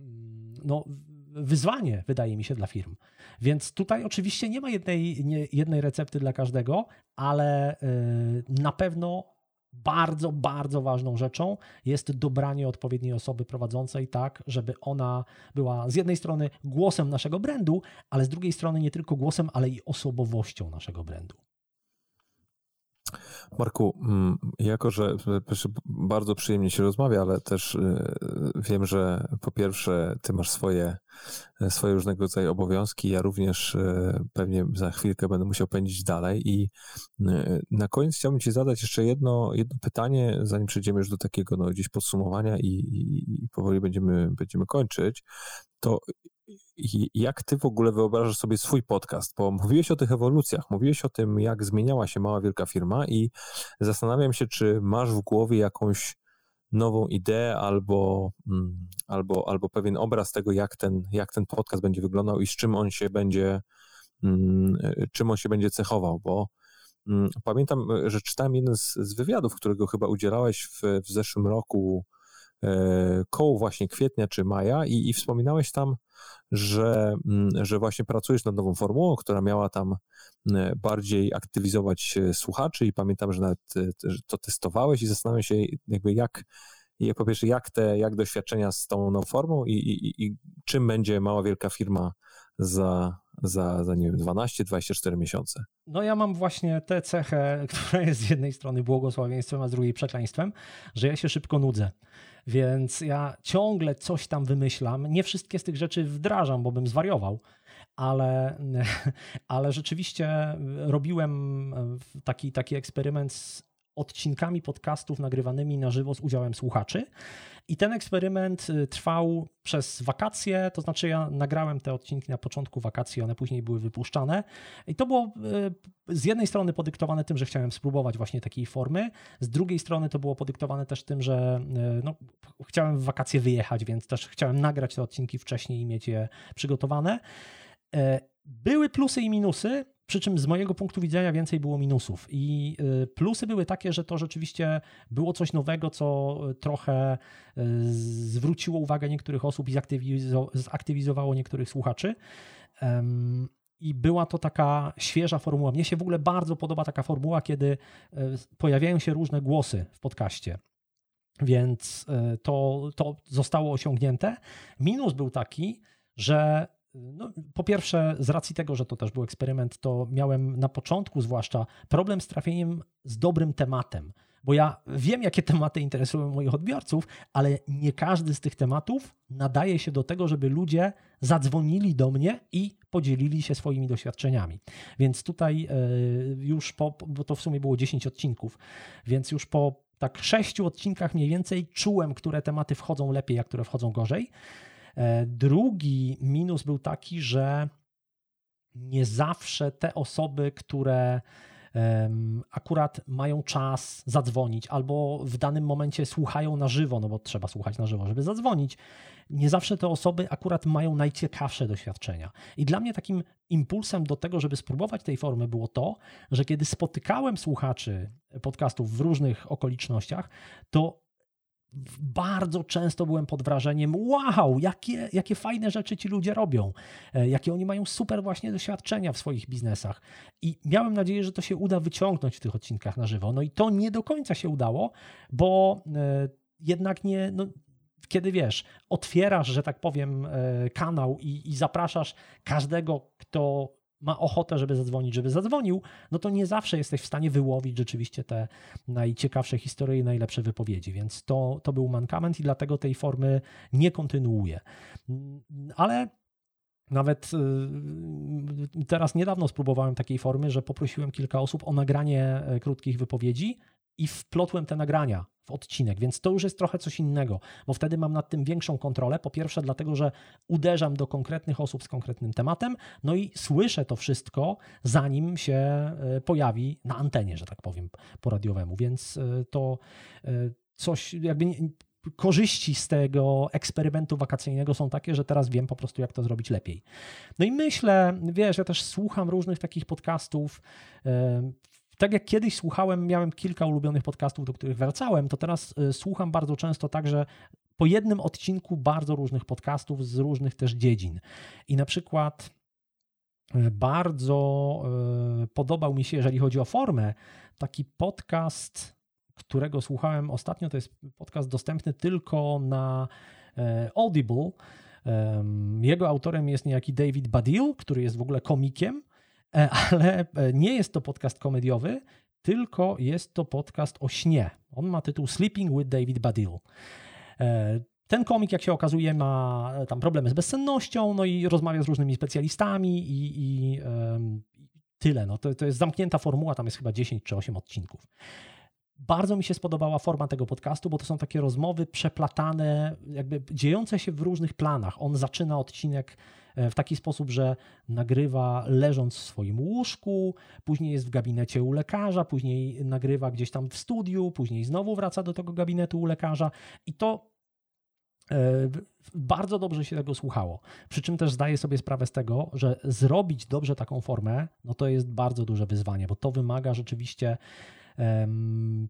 mm, no, wyzwanie, wydaje mi się, dla firm. Więc tutaj oczywiście nie ma jednej, nie, jednej recepty dla każdego, ale yy, na pewno bardzo, bardzo ważną rzeczą jest dobranie odpowiedniej osoby prowadzącej tak, żeby ona była z jednej strony głosem naszego brandu, ale z drugiej strony nie tylko głosem, ale i osobowością naszego brandu. Marku, mm, jako że bardzo przyjemnie się rozmawia, ale też y, wiem, że po pierwsze ty masz swoje, swoje różnego rodzaju obowiązki, ja również y, pewnie za chwilkę będę musiał pędzić dalej i y, na koniec chciałbym ci zadać jeszcze jedno, jedno pytanie, zanim przejdziemy już do takiego no, gdzieś podsumowania i, i powoli będziemy, będziemy kończyć, to jak ty w ogóle wyobrażasz sobie swój podcast? Bo mówiłeś o tych ewolucjach, mówiłeś o tym, jak zmieniała się mała, wielka firma i zastanawiam się, czy masz w głowie jakąś nową ideę albo, mm, albo, albo pewien obraz tego, jak ten, jak ten podcast będzie wyglądał i z czym on się będzie, mm, czym on się będzie cechował, bo mm, pamiętam, że czytałem jeden z, z wywiadów, którego chyba udzielałeś w, w zeszłym roku koło właśnie kwietnia czy maja i, i wspominałeś tam, że, mm, że właśnie pracujesz nad nową formułą, która miała tam mm, bardziej aktywizować słuchaczy i pamiętam, że nawet e, to testowałeś i zastanawiam się jakby jak, i po pierwsze jak te, jak doświadczenia z tą nową formą i, i, i czym będzie mała wielka firma za, za, za nie wiem, 12-24 miesiące. No ja mam właśnie tę cechę, która jest z jednej strony błogosławieństwem, a z drugiej przekleństwem, że ja się szybko nudzę. Więc ja ciągle coś tam wymyślam. Nie wszystkie z tych rzeczy wdrażam, bo bym zwariował, ale, ale rzeczywiście robiłem taki, taki eksperyment z odcinkami podcastów nagrywanymi na żywo z udziałem słuchaczy. I ten eksperyment y, trwał przez wakacje, to znaczy ja nagrałem te odcinki na początku wakacji, one później były wypuszczane. I to było y, z jednej strony podyktowane tym, że chciałem spróbować właśnie takiej formy, z drugiej strony to było podyktowane też tym, że y, no, chciałem w wakacje wyjechać, więc też chciałem nagrać te odcinki wcześniej i mieć je przygotowane. Były plusy i minusy. Przy czym z mojego punktu widzenia więcej było minusów. I y, plusy były takie, że to rzeczywiście było coś nowego, co trochę y, zwróciło uwagę niektórych osób i zaktywizowało niektórych słuchaczy. I była to taka świeża formuła. Mnie się w ogóle bardzo podoba taka formuła, kiedy y, pojawiają się różne głosy w podcaście. Więc to, to zostało osiągnięte. Minus był taki, że no, po pierwsze, z racji tego, że to też był eksperyment, to miałem na początku zwłaszcza problem z trafieniem z dobrym tematem. Bo ja wiem, jakie tematy interesują moich odbiorców, ale nie każdy z tych tematów nadaje się do tego, żeby ludzie zadzwonili do mnie i podzielili się swoimi doświadczeniami. Więc tutaj e, już po, bo to w sumie było 10 odcinków, więc już po tak sześciu odcinkach mniej więcej czułem, które tematy wchodzą lepiej, a które wchodzą gorzej. E, drugi minus był taki, że nie zawsze te osoby, które akurat mają czas zadzwonić albo w danym momencie słuchają na żywo, no bo trzeba słuchać na żywo, żeby zadzwonić. Nie zawsze te osoby akurat mają najciekawsze doświadczenia. I dla mnie takim impulsem do tego, żeby spróbować tej formy było to, że kiedy spotykałem słuchaczy podcastów w różnych okolicznościach, to bardzo często byłem pod wrażeniem, wow, jakie, jakie fajne rzeczy ci ludzie robią, e, jakie oni mają super właśnie doświadczenia w swoich biznesach. I miałem nadzieję, że to się uda wyciągnąć w tych odcinkach na żywo. No i to nie do końca się udało, bo e, jednak nie, no, kiedy wiesz, otwierasz, że tak powiem, e, kanał i, i zapraszasz każdego, kto ma ochotę, żeby zadzwonić, żeby zadzwonił, no to nie zawsze jesteś w stanie wyłowić rzeczywiście te najciekawsze historie i najlepsze wypowiedzi, więc to, to był mankament i dlatego tej formy nie kontynuuję. Ale nawet y, teraz niedawno spróbowałem takiej formy, że poprosiłem kilka osób o nagranie e, krótkich wypowiedzi i wplotłem te nagrania w odcinek, więc to już jest trochę coś innego, bo wtedy mam nad tym większą kontrolę. Po pierwsze, dlatego, że uderzam do konkretnych osób z konkretnym tematem, no i słyszę to wszystko, zanim się e, pojawi na antenie, że tak powiem, po radiowemu, więc e, to coś jakby korzyści z tego eksperymentu wakacyjnego są takie, że teraz wiem po prostu, jak to zrobić lepiej. No i myślę, wiesz, ja też słucham różnych takich podcastów. Tak jak kiedyś słuchałem, miałem kilka ulubionych podcastów, do których wracałem, to teraz e, słucham bardzo często także po jednym odcinku bardzo różnych podcastów z różnych też dziedzin. I na przykład e, bardzo e, podobał mi się, jeżeli chodzi o formę, taki podcast którego słuchałem ostatnio, to jest podcast dostępny tylko na Audible. Jego autorem jest niejaki David Badil, który jest w ogóle komikiem, ale e, nie jest to podcast komediowy, tylko jest to podcast o śnie. On ma tytuł Sleeping with David Badil. Ten komik, jak się okazuje, ma tam problemy z bezsennością, no i rozmawia z różnymi specjalistami i, i tyle. No to, to jest zamknięta formuła, tam jest chyba 10 czy 8 odcinków. Bardzo mi się spodobała forma tego podcastu, bo to są takie rozmowy przeplatane, jakby dziejące się w różnych planach. On zaczyna odcinek e, w taki sposób, że nagrywa leżąc w swoim łóżku, później jest w gabinecie u lekarza, później nagrywa gdzieś tam w studiu, później znowu wraca do tego gabinetu u lekarza i to e, bardzo dobrze się tego słuchało. Przy czym też zdaję sobie sprawę z tego, że zrobić dobrze taką formę, no to jest bardzo duże wyzwanie, bo to wymaga rzeczywiście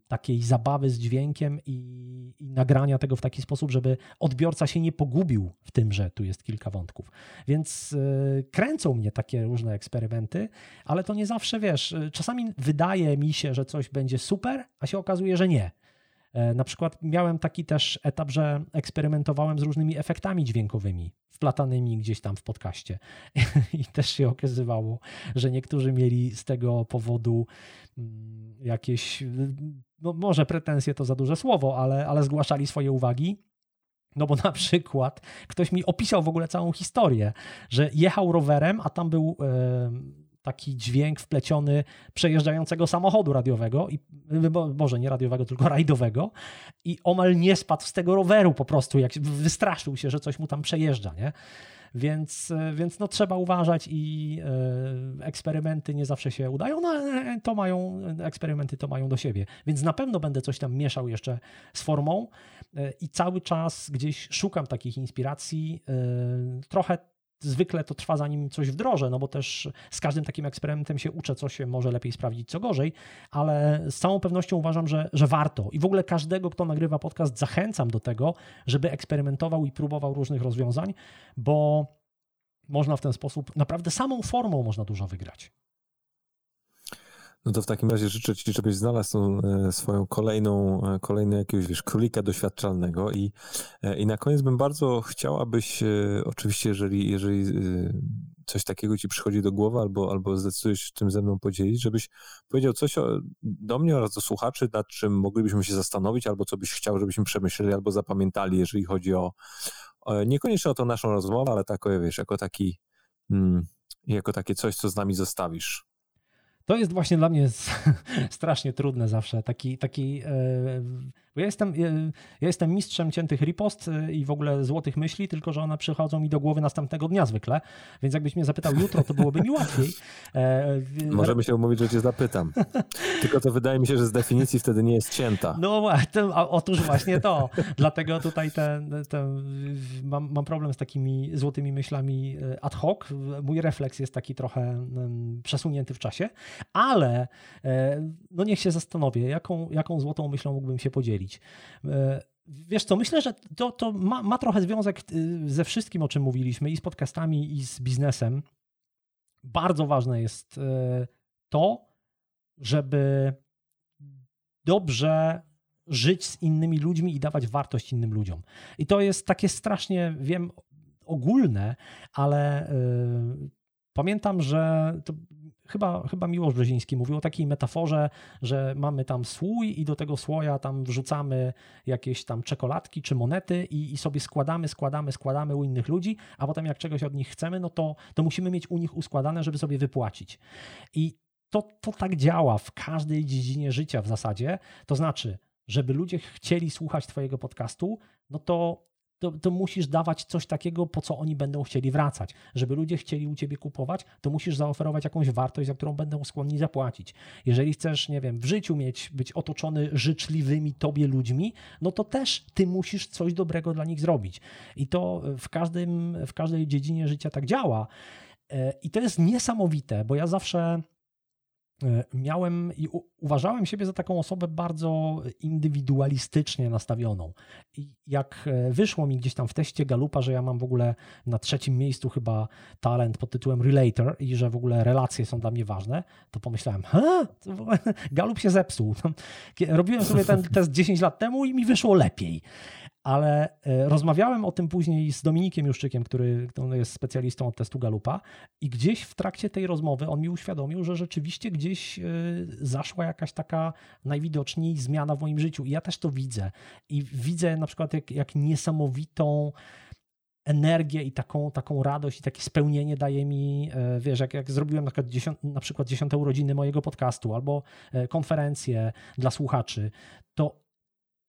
takiej zabawy z dźwiękiem i, i, nagrania tego w taki sposób, żeby odbiorca się nie pogubił w tym, że tu jest kilka wątków. Więc e, kręcą mnie takie różne eksperymenty, ale to nie zawsze wiesz. E, czasami wydaje mi się, że coś będzie super, a się okazuje, że nie. E, na przykład miałem taki też etap, że eksperymentowałem z różnymi efektami dźwiękowymi, wplatanymi gdzieś tam w podcaście. I też się okazywało, że niektórzy mieli z tego powodu mm, jakieś, no może pretensje to za duże słowo, ale, ale zgłaszali swoje uwagi. No bo na przykład ktoś mi opisał w ogóle całą historię, że jechał rowerem, a tam był taki dźwięk wpleciony przejeżdżającego samochodu radiowego, i, może nie radiowego, tylko rajdowego i omal nie spadł z tego roweru po prostu, jak wystraszył się, że coś mu tam przejeżdża, nie? Więc, więc no trzeba uważać i e, eksperymenty nie zawsze się udają, no ale to mają, eksperymenty to mają do siebie. Więc na pewno będę coś tam mieszał jeszcze z formą i cały czas gdzieś szukam takich inspiracji. Trochę zwykle to trwa zanim coś wdrożę, no bo też z każdym takim eksperymentem się uczę, co się może lepiej sprawdzić, co gorzej, ale z całą pewnością uważam, że, że warto. I w ogóle każdego, kto nagrywa podcast, zachęcam do tego, żeby eksperymentował i próbował różnych rozwiązań, bo można w ten sposób, naprawdę samą formą można dużo wygrać. No to w takim razie życzę Ci, żebyś znalazł e, swoją kolejną, e, kolejny jakiegoś, wiesz, królika doświadczalnego i, e, i na koniec bym bardzo chciał, abyś oczywiście, jeżeli, jeżeli coś takiego Ci przychodzi do głowy albo, albo zdecydujesz tym ze mną podzielić, żebyś powiedział coś o, do mnie oraz do słuchaczy, nad czym moglibyśmy się zastanowić, albo co byś chciał, żebyśmy przemyśleli albo zapamiętali, jeżeli chodzi o, o niekoniecznie o tą naszą rozmowę, ale tak, wiesz, jako taki, mm, jako takie coś, co z nami zostawisz. To jest właśnie dla mnie strasznie trudne zawsze. Taki, taki, e, bo ja jestem, ja jestem mistrzem ciętych ripost e, i w ogóle złotych myśli, tylko że one przychodzą mi do głowy następnego dnia zwykle, więc jakbyś mnie zapytał jutro, to byłoby mi łatwiej. E, Możemy się umówić, że cię zapytam. Tylko to wydaje mi się, że z definicji wtedy nie jest cięta. No to, otóż właśnie to. Dlatego tutaj te, te, mam, mam problem z takimi złotymi myślami ad hoc. Mój refleks jest taki trochę przesunięty w czasie, ale no niech się zastanowię, jaką, jaką złotą myślą mógłbym się podzielić E, wiesz co, myślę, że to, to ma, ma trochę związek y, ze wszystkim, o czym mówiliśmy, i z podcastami, i z biznesem. Bardzo ważne jest e, to, żeby dobrze żyć z innymi ludźmi i dawać wartość innym ludziom. I to jest takie strasznie, wiem, ogólne, ale e, Pamiętam, że chyba, chyba Miłosz Brzeziński mówił o takiej metaforze, że mamy tam słój i do tego słoja tam wrzucamy jakieś tam czekoladki czy monety i, i sobie składamy, składamy, składamy u innych ludzi, a potem jak czegoś od nich chcemy, no to, to musimy mieć u nich uskładane, żeby sobie wypłacić. I to, to tak działa w każdej dziedzinie życia w zasadzie. To znaczy, żeby ludzie chcieli słuchać Twojego podcastu, no to to, to, musisz dawać coś takiego, po co oni będą chcieli wracać. Żeby ludzie chcieli u ciebie kupować, to musisz zaoferować jakąś wartość, za którą będą skłonni zapłacić. Jeżeli chcesz, nie wiem, w życiu mieć, być otoczony życzliwymi tobie ludźmi, no to też ty musisz coś dobrego dla nich zrobić. I to w, każdym, w każdej dziedzinie życia tak działa. E, I to jest niesamowite, bo ja zawsze miałem i uważałem siebie za taką osobę bardzo indywidualistycznie nastawioną. I jak e, wyszło mi gdzieś tam w teście Galupa, że ja mam w ogóle na trzecim miejscu chyba talent pod tytułem Relator i że w ogóle relacje są dla mnie ważne, to pomyślałem, ha, Galup się zepsuł. Robiłem sobie ten test 10 lat temu i mi wyszło lepiej ale e, rozmawiałem o tym później z Dominikiem Juszczykiem, który, jest specjalistą od testu Galupa i gdzieś w trakcie tej rozmowy on mi uświadomił, że rzeczywiście gdzieś e, zaszła jakaś taka najwidoczniej zmiana w moim życiu i ja też to widzę. I widzę na przykład jak, jak niesamowitą energię i taką, taką radość i takie spełnienie daje mi, e, wiesz, jak, jak zrobiłem na przykład, na przykład dziesiąte urodziny mojego podcastu albo konferencję dla słuchaczy, to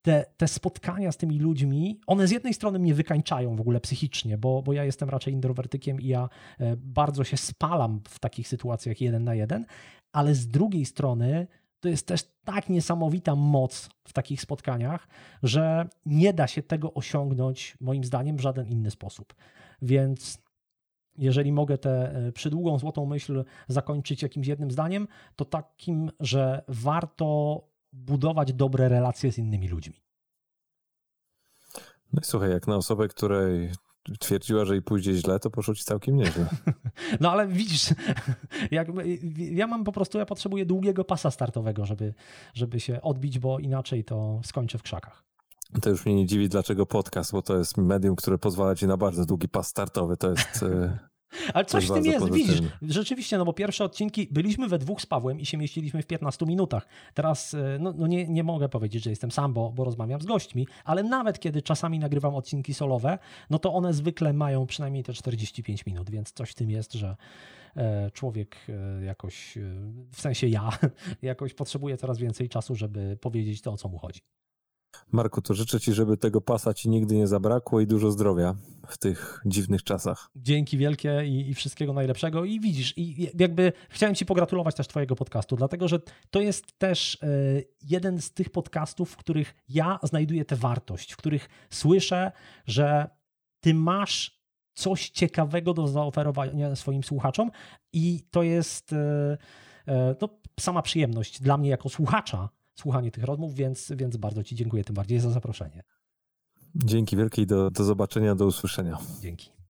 te, te spotkania z tymi ludźmi, one z jednej strony mnie wykańczają w ogóle psychicznie, bo, bo ja jestem raczej introwertykiem i ja e, bardzo się spalam w takich sytuacjach jeden na jeden, ale z drugiej strony to jest też tak niesamowita moc w takich spotkaniach, że nie da się tego osiągnąć moim zdaniem w żaden inny sposób. Więc jeżeli mogę tę e, przydługą złotą myśl zakończyć jakimś jednym zdaniem, to takim, że warto budować dobre relacje z innymi ludźmi. No i słuchaj, jak na osobę, której twierdziła, że jej pójdzie źle, to poszło ci całkiem nieźle. No ale widzisz, jak, ja mam po prostu, ja potrzebuję długiego pasa startowego, żeby, żeby się odbić, bo inaczej to skończę w krzakach. To już mnie nie dziwi, dlaczego podcast, bo to jest medium, które pozwala ci na bardzo długi pas startowy. To jest Ale coś w tym jest, widzisz, rzeczywiście, no bo pierwsze odcinki byliśmy we dwóch z Pawłem i się mieściliśmy w 15 minutach. Teraz e, no, no nie, nie mogę powiedzieć, że jestem sam, bo, bo rozmawiam z gośćmi, ale nawet kiedy czasami nagrywam odcinki solowe, no to one zwykle mają przynajmniej te 45 minut, więc coś w tym jest, że e, człowiek e, jakoś, w sensie ja, jakoś potrzebuje coraz więcej czasu, żeby powiedzieć to, o co mu chodzi. Marku, to życzę Ci, żeby tego pasa Ci nigdy nie zabrakło i dużo zdrowia w tych dziwnych czasach. Dzięki wielkie i, i, wszystkiego najlepszego. I widzisz, i jakby chciałem Ci pogratulować też Twojego podcastu, dlatego że to jest też e, jeden z tych podcastów, w których ja znajduję tę wartość, w których słyszę, że Ty masz coś ciekawego do zaoferowania swoim słuchaczom i to jest e, e, no, sama przyjemność dla mnie jako słuchacza słuchanie tych rozmów, więc, więc bardzo Ci dziękuję tym bardziej za zaproszenie. Dzięki wielkiej, do, do zobaczenia, do usłyszenia. Dzięki.